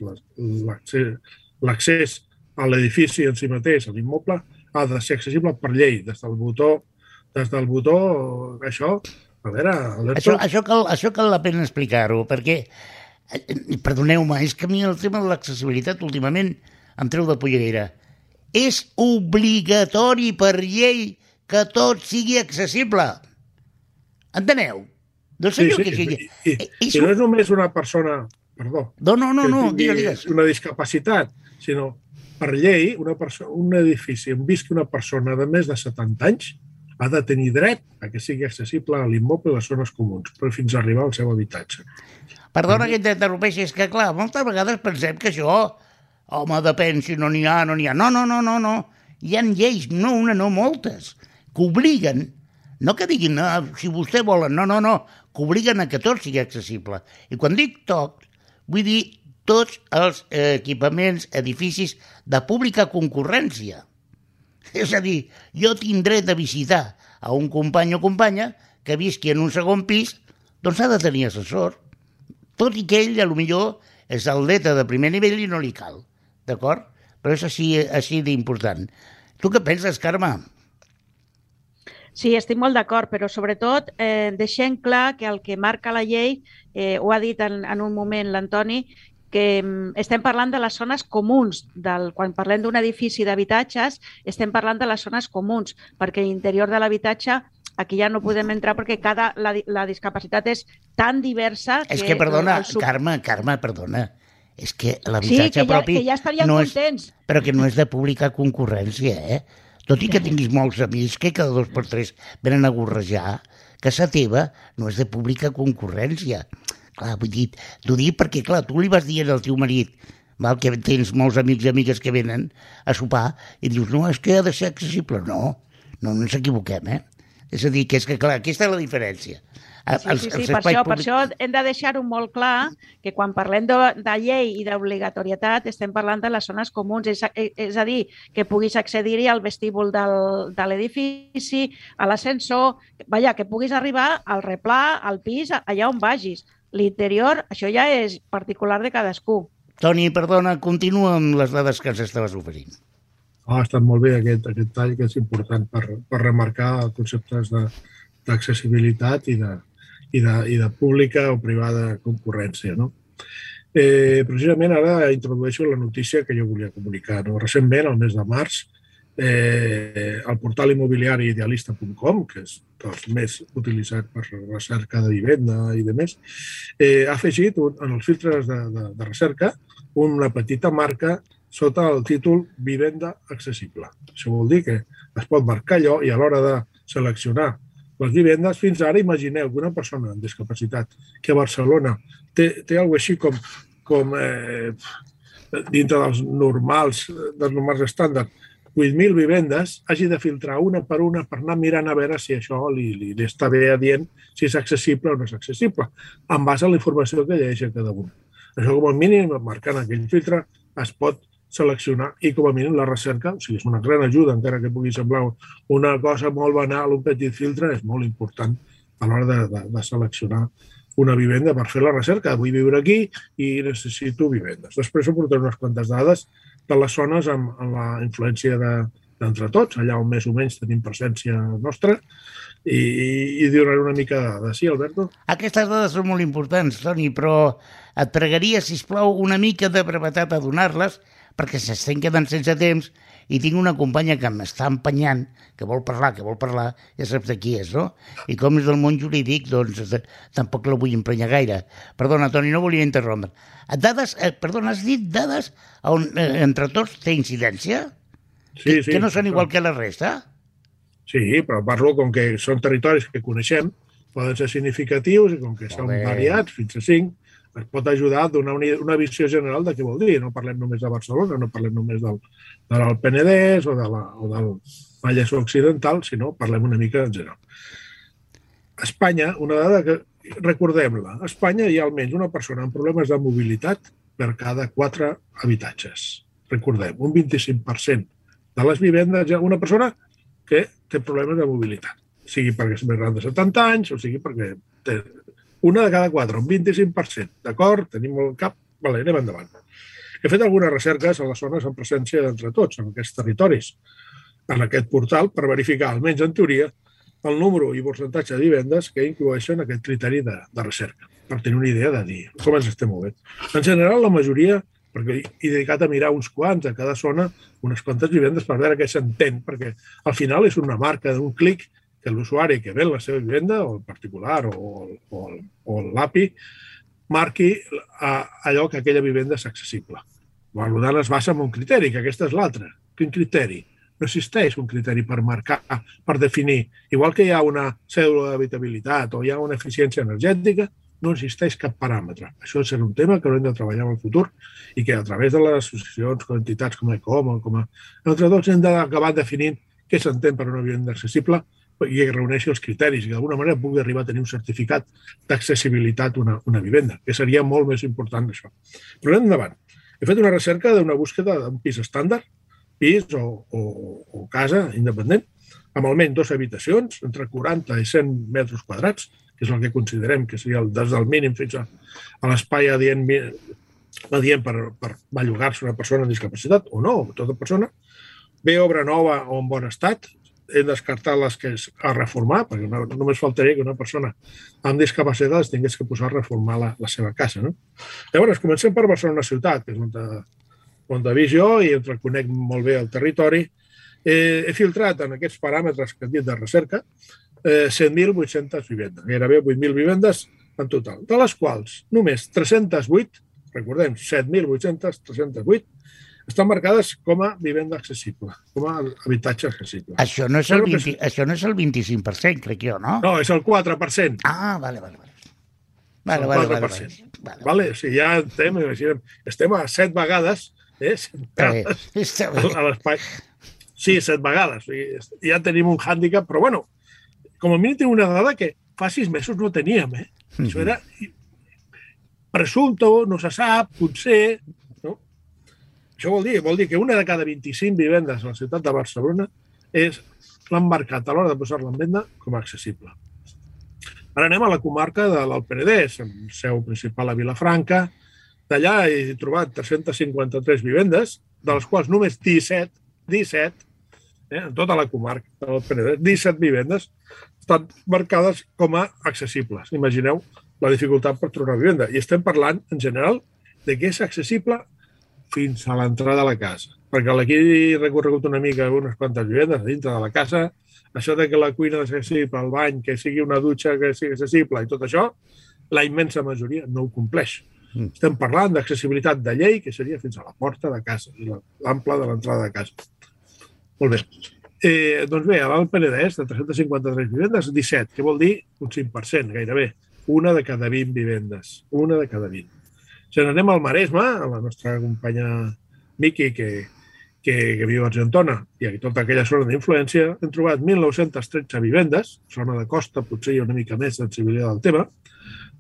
L'accés a l'edifici en si mateix, a l'immoble, ha de ser accessible per llei, des del botó, des del botó, això, a veure... Això, això, cal, això cal la pena explicar-ho, perquè Eh, perdoneu-me, és que a mi el tema de l'accessibilitat últimament em treu de polleguera. És obligatori per llei que tot sigui accessible. Enteneu? No sé sí, sí, que sigui. I, i, és... i no és només una persona, perdó, no, no, no, no digues, digues. una discapacitat, sinó per llei, una persona, un edifici on visqui una persona de més de 70 anys ha de tenir dret a que sigui accessible a l'immoble i les zones comuns, però fins a arribar al seu habitatge. Perdona que t'interrompeixi, és que, clar, moltes vegades pensem que això, home, depèn si no n'hi ha, no n'hi ha. No, no, no, no, no. Hi ha lleis, no una, no moltes, que obliguen, no que diguin, no, si vostè volen, no, no, no, que obliguen a que tot sigui accessible. I quan dic tot, vull dir tots els equipaments, edificis de pública concurrència. És a dir, jo tinc dret de visitar a un company o companya que visqui en un segon pis, doncs ha de tenir assessor tot i que ell, a lo millor, és atleta de primer nivell i no li cal, d'acord? Però és així, així d'important. Tu què penses, Carme? Sí, estic molt d'acord, però sobretot eh, deixem clar que el que marca la llei, eh, ho ha dit en, en un moment l'Antoni, que mm, estem parlant de les zones comuns. Del, quan parlem d'un edifici d'habitatges, estem parlant de les zones comuns, perquè l'interior de l'habitatge aquí ja no podem entrar perquè cada, la, la discapacitat és tan diversa... Que és que, perdona, sub... Carme, Carme, perdona, és que l'habitatge sí, que propi... que ja estarien no contents. És, però que no és de pública concurrència, eh? Tot i que tinguis molts amics que cada dos per tres venen a gorrejar, casa teva no és de pública concurrència. Clar, vull dir, t'ho dic perquè, clar, tu li vas dir al teu marit val, que tens molts amics i amigues que venen a sopar i dius, no, és que ha de ser accessible. No, no, no ens equivoquem, eh? És a dir, que és que, clar, aquesta és la diferència. Sí, sí, sí, per, això, públic... per això hem de deixar-ho molt clar, que quan parlem de, de llei i d'obligatorietat estem parlant de les zones comuns, és, és a dir, que puguis accedir-hi al vestíbul del, de l'edifici, a l'ascensor, vaja, que puguis arribar al replà, al pis, allà on vagis. L'interior, això ja és particular de cadascú. Toni, perdona, continua amb les dades que ens estaves oferint ha estat molt bé aquest, aquest tall que és important per, per remarcar conceptes d'accessibilitat i, de, i, de, i de pública o privada concurrència. No? Eh, precisament ara introdueixo la notícia que jo volia comunicar. No? Recentment, al mes de març, eh, el portal immobiliari idealista.com, que és dels més utilitzat per recerca de vivenda i de més, eh, ha afegit un, en els filtres de, de, de recerca una petita marca sota el títol Vivenda accessible. Això vol dir que es pot marcar allò i a l'hora de seleccionar les vivendes, fins ara imagineu que una persona amb discapacitat que a Barcelona té, té alguna així com, com eh, dintre dels normals, dels normals estàndards, 8.000 vivendes, hagi de filtrar una per una per anar mirant a veure si això li, li, li està bé adient, si és accessible o no és accessible, en base a la informació que llegeix a cada un. Això, com a mínim, marcant aquell filtre, es pot seleccionar i, com a mínim, la recerca, o sigui, és una gran ajuda, encara que pugui semblar una cosa molt banal, un petit filtre, és molt important a l'hora de, de, de seleccionar una vivenda per fer la recerca. Vull viure aquí i necessito vivendes. Després us portaré unes quantes dades de les zones amb, amb la influència d'entre de, tots, allà on més o menys tenim presència nostra, i, i donaré una mica de dades. Sí, Alberto? Aquestes dades són molt importants, Toni, però et pregaria, si plau una mica de brevetat a donar-les, perquè s'estem quedant sense temps i tinc una companya que m'està empenyant, que vol parlar, que vol parlar, ja saps de qui és, no? I com és del món jurídic, doncs tampoc la vull emprenyar gaire. Perdona, Toni, no volia interrompre. Dades, eh, perdona, has dit dades on eh, entre tots té incidència? Sí, que, sí. Que no són igual que la resta? Sí, però parlo com que són territoris que coneixem, poden ser significatius i com que són variats, fins a cinc, es pot ajudar a donar una, una visió general de què vol dir. No parlem només de Barcelona, no parlem només del, del Penedès o, de la, o del Vallès Occidental, sinó parlem una mica en general. Espanya, una dada que recordem-la, a Espanya hi ha almenys una persona amb problemes de mobilitat per cada quatre habitatges. Recordem, un 25% de les vivendes hi ha una persona que té problemes de mobilitat, sigui perquè és més gran de 70 anys o sigui perquè té una de cada quatre, un 25%. D'acord? Tenim el cap? Vale, anem endavant. He fet algunes recerques a les zones en presència d'entre tots, en aquests territoris, en aquest portal, per verificar, almenys en teoria, el número i percentatge de vivendes que incloeixen aquest criteri de, de recerca, per tenir una idea de dir com ens estem movent. En general, la majoria, perquè he dedicat a mirar uns quants a cada zona, unes quantes vivendes per veure què s'entén, perquè al final és una marca d'un clic que l'usuari que ve la seva vivenda, o el particular o, o, o l'API, marqui allò que aquella vivenda és accessible. Per tant, es basa en un criteri, que aquesta és l'altre. Quin criteri? No existeix un criteri per marcar, per definir. Igual que hi ha una cèdula d'habitabilitat o hi ha una eficiència energètica, no existeix cap paràmetre. Això serà un tema que haurem de treballar en el futur i que a través de les associacions, com entitats com l'ECOM, com a... entre tots hem d'acabar definint què s'entén per una vivenda accessible i reuneixi els criteris i d'alguna manera pugui arribar a tenir un certificat d'accessibilitat una, una vivenda, que seria molt més important això. Però anem endavant. He fet una recerca d'una búsqueda d'un pis estàndard, pis o, o, o casa independent, amb almenys dues habitacions, entre 40 i 100 metres quadrats, que és el que considerem que seria el, des del mínim fins a, a l'espai adient, adient per, per bellugar-se una persona amb discapacitat, o no, tota persona, bé obra nova o en bon estat, hem descartat les que és a reformar, perquè no, només faltaria que una persona amb discapacitat es tingués que posar a reformar la, la seva casa. No? Llavors, comencem per Barcelona ciutat, que és on, de, on de jo i on conec molt bé el territori. Eh, he filtrat en aquests paràmetres que hem dit de recerca eh, 100.800 vivendes, gairebé 8.000 vivendes en total, de les quals només 308, recordem, 7.800, 308, estan marcades com a vivenda accessible, com a habitatge accessible. Això no és el, 20, això no és el 25%, crec jo, no? No, és el 4%. Ah, vale, vale. vale. Vale, vale, vale, vale, vale. vale. O sigui, ja estem, imaginem, estem a set vegades eh, a l'espai. Sí, set vegades. O sigui, ja tenim un hàndicap, però bueno, com a mínim tenim una dada que fa sis mesos no teníem. Eh? Mm -hmm. Això era presumpto, no se sap, potser, això vol dir, vol dir que una de cada 25 vivendes a la ciutat de Barcelona és l'han marcat a l'hora de posar-la en venda com a accessible. Ara anem a la comarca de l'Alt Penedès, amb seu principal a Vilafranca. D'allà he trobat 353 vivendes, de les quals només 17, 17, eh, en tota la comarca de l'Alt Penedès, 17 vivendes estan marcades com a accessibles. Imagineu la dificultat per trobar vivenda. I estem parlant, en general, de que és accessible fins a l'entrada de la casa. perquè aquí he recorregut una mica unes quantes vivendes dintre de la casa, això de que la cuina sigui accessible, el bany, que sigui una dutxa que sigui accessible i tot això, la immensa majoria no ho compleix. Mm. Estem parlant d'accessibilitat de llei, que seria fins a la porta de casa, l'ample de l'entrada de casa. Molt bé. Eh, doncs bé, a l'Alt Penedès, de 353 vivendes, 17, que vol dir un 5%, gairebé. Una de cada 20 vivendes. Una de cada 20. Si anem al Maresme, a la nostra companya Miqui, que, que, que viu a Argentona, i a tota aquella zona d'influència, hem trobat 1.913 vivendes, zona de costa, potser hi ha una mica més sensibilitat del tema,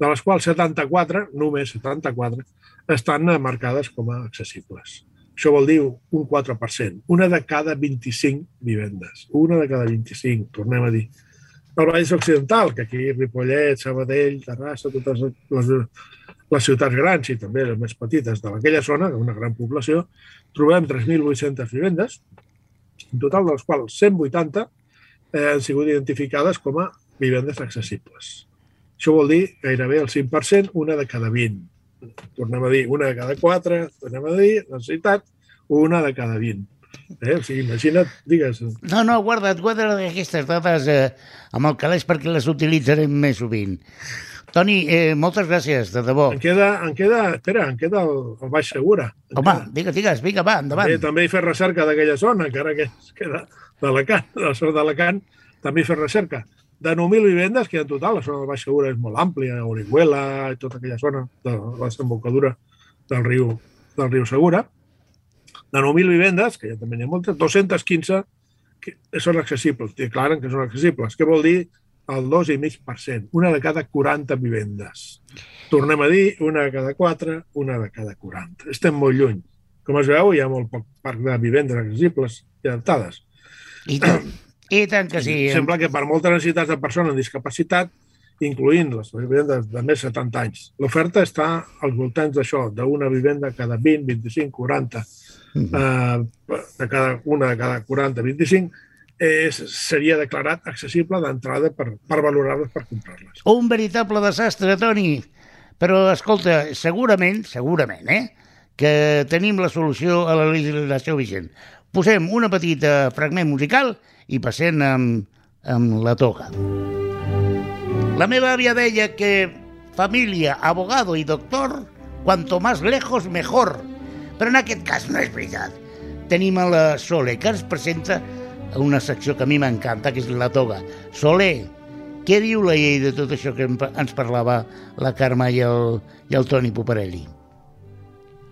de les quals 74, només 74, estan marcades com a accessibles. Això vol dir un 4%. Una de cada 25 vivendes. Una de cada 25, tornem a dir. El Vallès Occidental, que aquí Ripollet, Sabadell, Terrassa, totes les, les ciutats grans i també les més petites de aquella zona, una gran població, trobem 3.800 vivendes, en total de les quals 180 eh, han sigut identificades com a vivendes accessibles. Això vol dir gairebé el 5%, una de cada 20 tornem a dir, una de cada quatre, tornem a dir, necessitat, una de cada vint. Eh? O sigui, imagina't, digues. No, no, guarda't, guarda't aquestes dades eh, amb el calés perquè les utilitzarem més sovint. Toni, eh, moltes gràcies, de debò. En queda, en queda, espera, en queda el, el Baix Segura. Home, queda. digues, digues, vinga, va, endavant. També, també he fet recerca d'aquella zona, encara que queda d'Alacant, de la zona d'Alacant, també he fet recerca de 9.000 vivendes, que en total la zona del Baix Segura és molt àmplia, Orihuela i tota aquella zona de la desembocadura del riu, del riu Segura. De 9.000 vivendes, que ja també n'hi ha moltes, 215 que són accessibles, declaren que són accessibles. Què vol dir? El 2,5%, una de cada 40 vivendes. Tornem a dir, una de cada 4, una de cada 40. Estem molt lluny. Com es veu, hi ha molt poc parc de vivendes accessibles i adaptades. I tant. I tant que sí. Sembla que per moltes necessitats de persona amb discapacitat, incloent les vivendes de més de 70 anys, l'oferta està als voltants d'això, d'una vivenda cada 20, 25, 40, mm -hmm. eh, de cada, una de cada 40, 25, és, seria declarat accessible d'entrada per, per valorar-les, per comprar-les. Un veritable desastre, Toni. Però, escolta, segurament, segurament, eh, que tenim la solució a la legislació vigent. Posem una petita fragment musical i passem amb, amb la toga. La meva àvia deia que família, abogado i doctor, cuanto más lejos mejor. Però en aquest cas no és veritat. Tenim a la Sole, que ens presenta una secció que a mi m'encanta, que és la toga. Sole, què diu la llei de tot això que ens parlava la Carme i el, i el Toni Poparelli?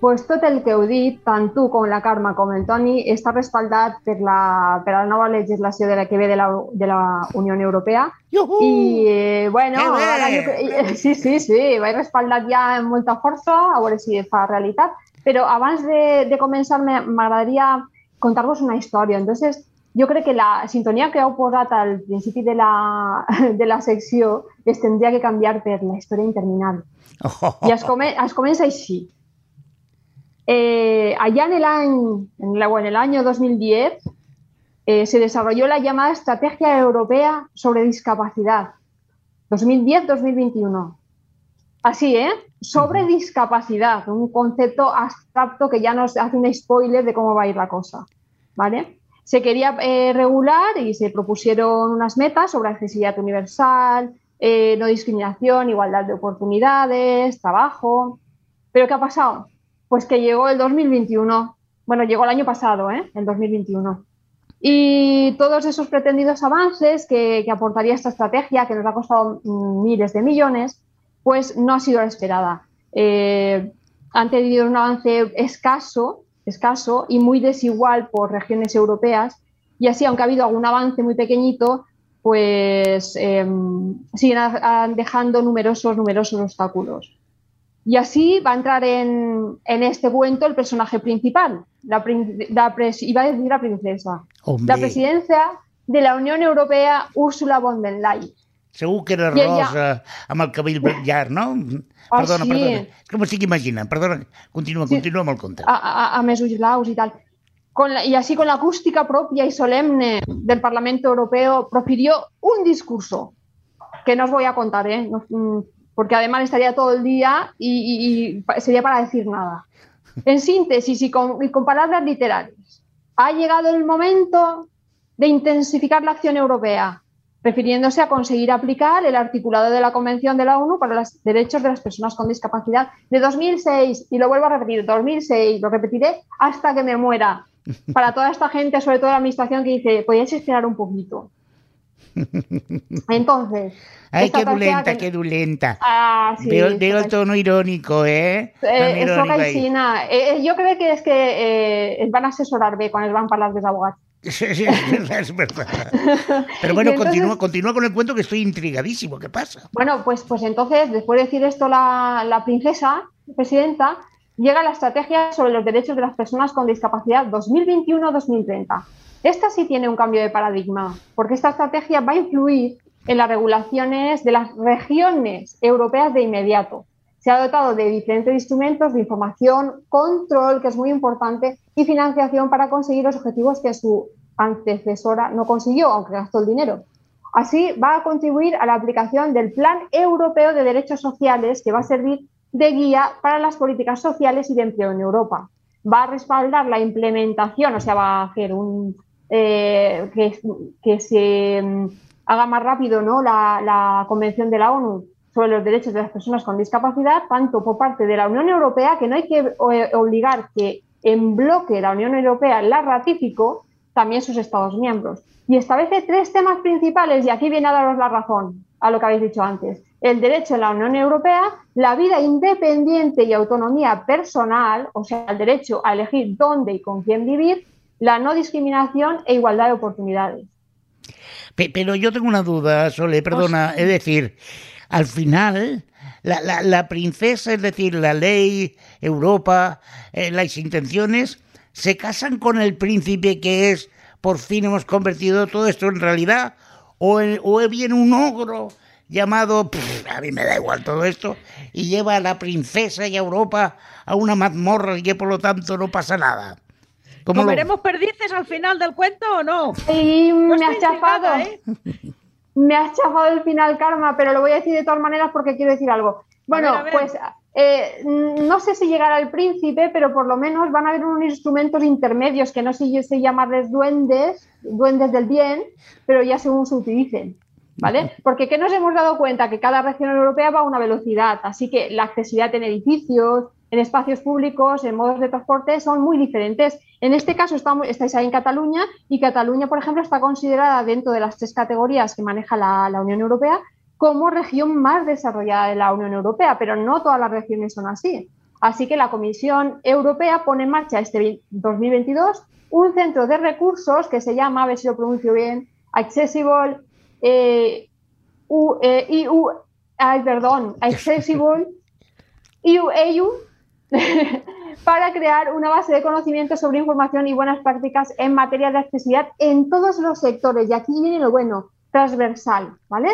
pues tot el que heu dit, tant tu com la Carme com el Toni, està respaldat per la, per la nova legislació de la que ve de la, de la Unió Europea. Yuhu! I, eh, bueno, ara jo, [LAUGHS] sí, sí, sí, vaig respaldat ja amb molta força, a veure si fa realitat. Però abans de, de començar m'agradaria contar-vos una història. Entonces, jo crec que la sintonia que heu posat al principi de la, [LAUGHS] de la secció es tindria que canviar per la història interminable. I es, come, es comença així. Eh, allá en el año, en, la, en el año 2010 eh, se desarrolló la llamada Estrategia Europea sobre Discapacidad, 2010-2021. Así, ¿eh? Sobre discapacidad, un concepto abstracto que ya nos hace un spoiler de cómo va a ir la cosa, ¿vale? Se quería eh, regular y se propusieron unas metas sobre accesibilidad universal, eh, no discriminación, igualdad de oportunidades, trabajo. ¿Pero qué ha pasado? Pues que llegó el 2021, bueno, llegó el año pasado, ¿eh? el 2021. Y todos esos pretendidos avances que, aportaría esta estrategia, que nos ha costado mm, miles de millones, pues no ha sido la esperada. Eh, han tenido un avance escaso, escaso y muy desigual por regiones europeas. Y así, aunque ha habido algún avance muy pequeñito, pues eh, siguen dejando numerosos, numerosos obstáculos. Y así va a entrar en, en este cuento el personaje principal, la, la pres, iba a decir la princesa, Hombre. la presidencia de la Unión Europea, Úrsula von der Leyen. Segur que era I rosa, amb el cabell llarg, no? Ah, Perdona, sí. perdona. És que m'ho estic imaginant. Perdona, continua, Sí. continua amb el conte. a, a, a mesos blaus y tal. Con la- y así con la acústica propia y solemne del Parlamento Europeo profirió un discurso que no os voy a contar, ¿eh? No- mm, porque además estaría todo el día y, y- y sería para decir nada. En síntesis y con, y con palabras literales, ha llegado el momento de intensificar la acción europea, refiriéndose a conseguir aplicar el articulado de la Convención de la ONU para los Derechos de las Personas con Discapacidad de 2006. Y lo vuelvo a repetir, 2006, lo repetiré hasta que me muera. Para toda esta gente, sobre todo la Administración, que dice, podéis esperar un poquito. Entonces. Ay, qué dulenta, qué dulenta. Ah, sí, veo, veo el tono irónico, ¿eh? eh China. Eh, eh, yo creo que es que eh, van a asesorarme cuando van para las abogados. [LAUGHS] Sí, sí, es verdad, [LAUGHS] Pero bueno, continúa, continúa con el cuento que estoy intrigadísimo. ¿Qué pasa? Bueno, pues, pues entonces, después de decir esto la, la princesa, presidenta, llega la estrategia sobre los derechos de las personas con discapacidad 2021-2030. Esta sí tiene un cambio de paradigma, porque esta estrategia va a influir en las regulaciones de las regiones europeas de inmediato. Se ha dotado de diferentes instrumentos de información, control, que es muy importante, y financiación para conseguir los objetivos que su antecesora no consiguió, aunque gastó el dinero. Así, va a contribuir a la aplicación del Plan Europeo de Derechos Sociales, que va a servir de guía para las políticas sociales y de empleo en Europa. Va a respaldar la implementación, o sea, va a hacer un, eh, que, se mm, haga más rápido ¿no? la, Convención de la ONU sobre los derechos de las personas con discapacidad, tanto por parte de la Unión Europea, que no hay que eh, obligar que en bloque la Unión Europea la ratificó, también sus Estados miembros. Y establece tres temas principales, y aquí viene a daros la razón a lo que habéis dicho antes. El derecho en la Unión Europea, la vida independiente y autonomía personal, o sea, el derecho a elegir dónde y con quién vivir, la no discriminación e igualdad de oportunidades. Pero yo tengo una duda, Sole, perdona, es decir, al final, la, princesa, es decir, la ley, Europa, eh, las intenciones, se casan con el príncipe que es, por fin hemos convertido todo esto en realidad, o, o viene un ogro llamado, a mí me da igual todo esto, y lleva a la princesa y a Europa a una mazmorra y que por lo tanto no pasa nada. ¿Comeremos perdices al final del cuento o no? Sí, me has chafado. ¿eh? Me has chafado el final, Karma, pero lo voy a decir de todas maneras porque quiero decir algo. Bueno, pues eh, no sé si llegará el príncipe, pero por lo menos van a haber unos instrumentos intermedios que no sé si sé llamarles duendes, duendes del bien, pero ya según se utilicen. ¿Vale? Porque ¿qué nos hemos dado cuenta? Que cada región europea va a una velocidad, así que la accesibilidad en edificios, en espacios públicos, en modos de transporte, son muy diferentes. En este caso estamos, estáis ahí en Cataluña y Cataluña, por ejemplo, está considerada dentro de las tres categorías que maneja la, Unión Europea como región más desarrollada de la Unión Europea, pero no todas las regiones son así. Así que la Comisión Europea pone en marcha este 2022 un centro de recursos que se llama, a ver si lo pronuncio bien, Accessible eh, EU, eh, ay, perdón, [LAUGHS] Accessible EU, EU [LAUGHS] para crear una base de conocimiento sobre información y buenas prácticas en materia de accesibilidad en todos los sectores. Y aquí viene lo bueno, transversal, ¿vale?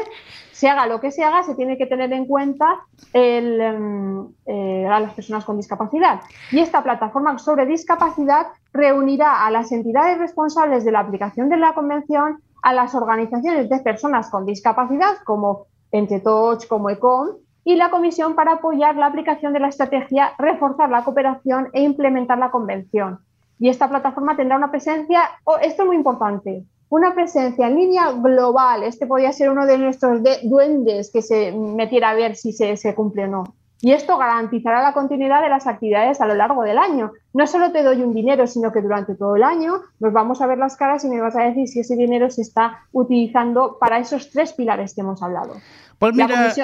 Se haga lo que se haga, se tiene que tener en cuenta em, eh, a las personas con discapacidad. Y esta plataforma sobre discapacidad reunirá a las entidades responsables de la aplicación de la convención, a las organizaciones de personas con discapacidad, como Entre Touch, como ECOM, y la Comisión para apoyar la aplicación de la estrategia, reforzar la cooperación e implementar la convención. Y esta plataforma tendrá una presencia, oh, esto es muy importante, una presencia en línea global. Este podría ser uno de nuestros duendes que se metiera a ver si se, se cumple o no. Y esto garantizará la continuidad de las actividades a lo largo del año. No solo te doy un dinero, sino que durante todo el año nos vamos a ver las caras y me vas a decir si ese dinero se está utilizando para esos tres pilares que hemos hablado. Pues mira,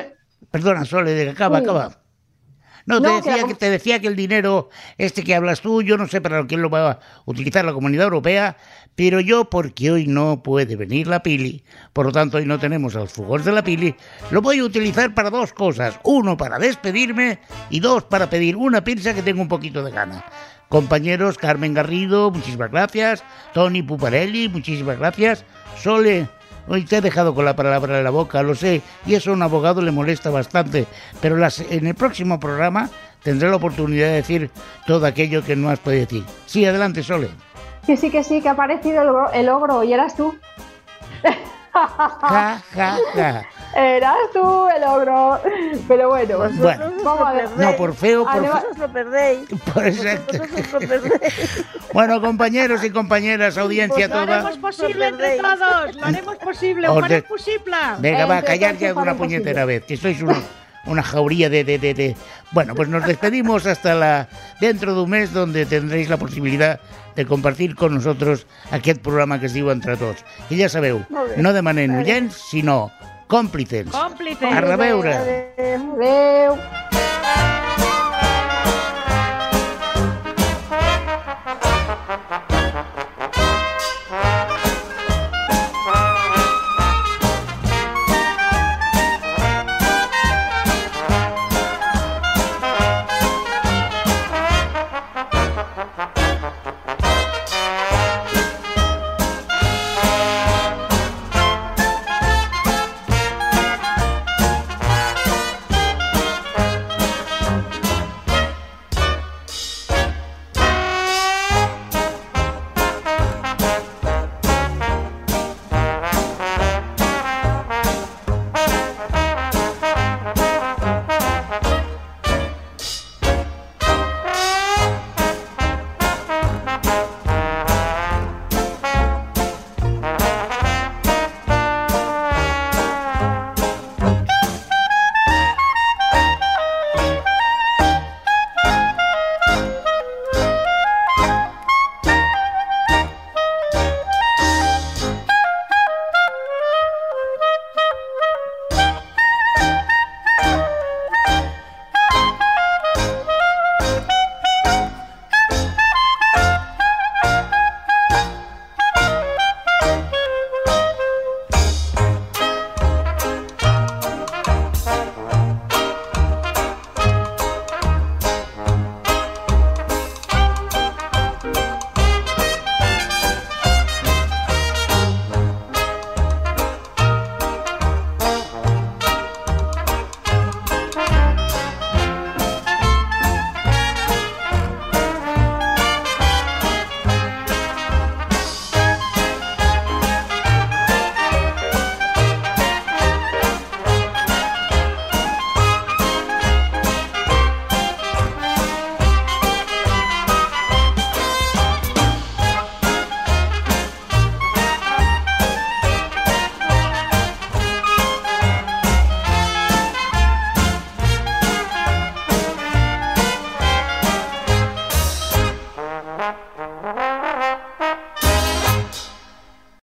Perdona, Sole, acaba, acaba. No, te, decía que, te decía que el dinero este que hablas tú, yo no sé para quién lo va a utilizar la Comunidad Europea, pero yo, porque hoy no puede venir la Pili, por lo tanto hoy no tenemos al fugor de la Pili, lo voy a utilizar para dos cosas. Uno, para despedirme y dos, para pedir una pizza que tengo un poquito de gana. Compañeros, Carmen Garrido, muchísimas gracias. Tony Puparelli, muchísimas gracias. Sole, Hoy te he dejado con la palabra en la boca, lo sé, y eso a un abogado le molesta bastante, pero en el próximo programa tendré la oportunidad de decir todo aquello que no has podido decir. Sí, adelante, Sole. Sí, sí, que sí, que ha aparecido el, ogro, y eras tú. Ja, ja, ja. Eras tú el ogro. Pero bueno, Bueno. Vosotros os Vamos lo a. No, por feo, por Además- fe- Vosotros os lo perdéis. [LAUGHS] por exacto. Vosotros os lo perdéis. [LAUGHS] Bueno, compañeros y compañeras, audiencia Lo toda. haremos posible entre todos, lo haremos posible, ho Os farem de- possible. Venga, va, callar todos ya una puñetera posible. vez, que sois una, una jauría de, de, de, de- Bueno, pues nos despedimos hasta la dentro de un mes donde tendréis la posibilitat de compartir con nosotros aquest programa que es diu Entre Tots. I ja sabeu, no demanem oients, sinó còmplices. Còmplices. A reveure. Adéu. adeu.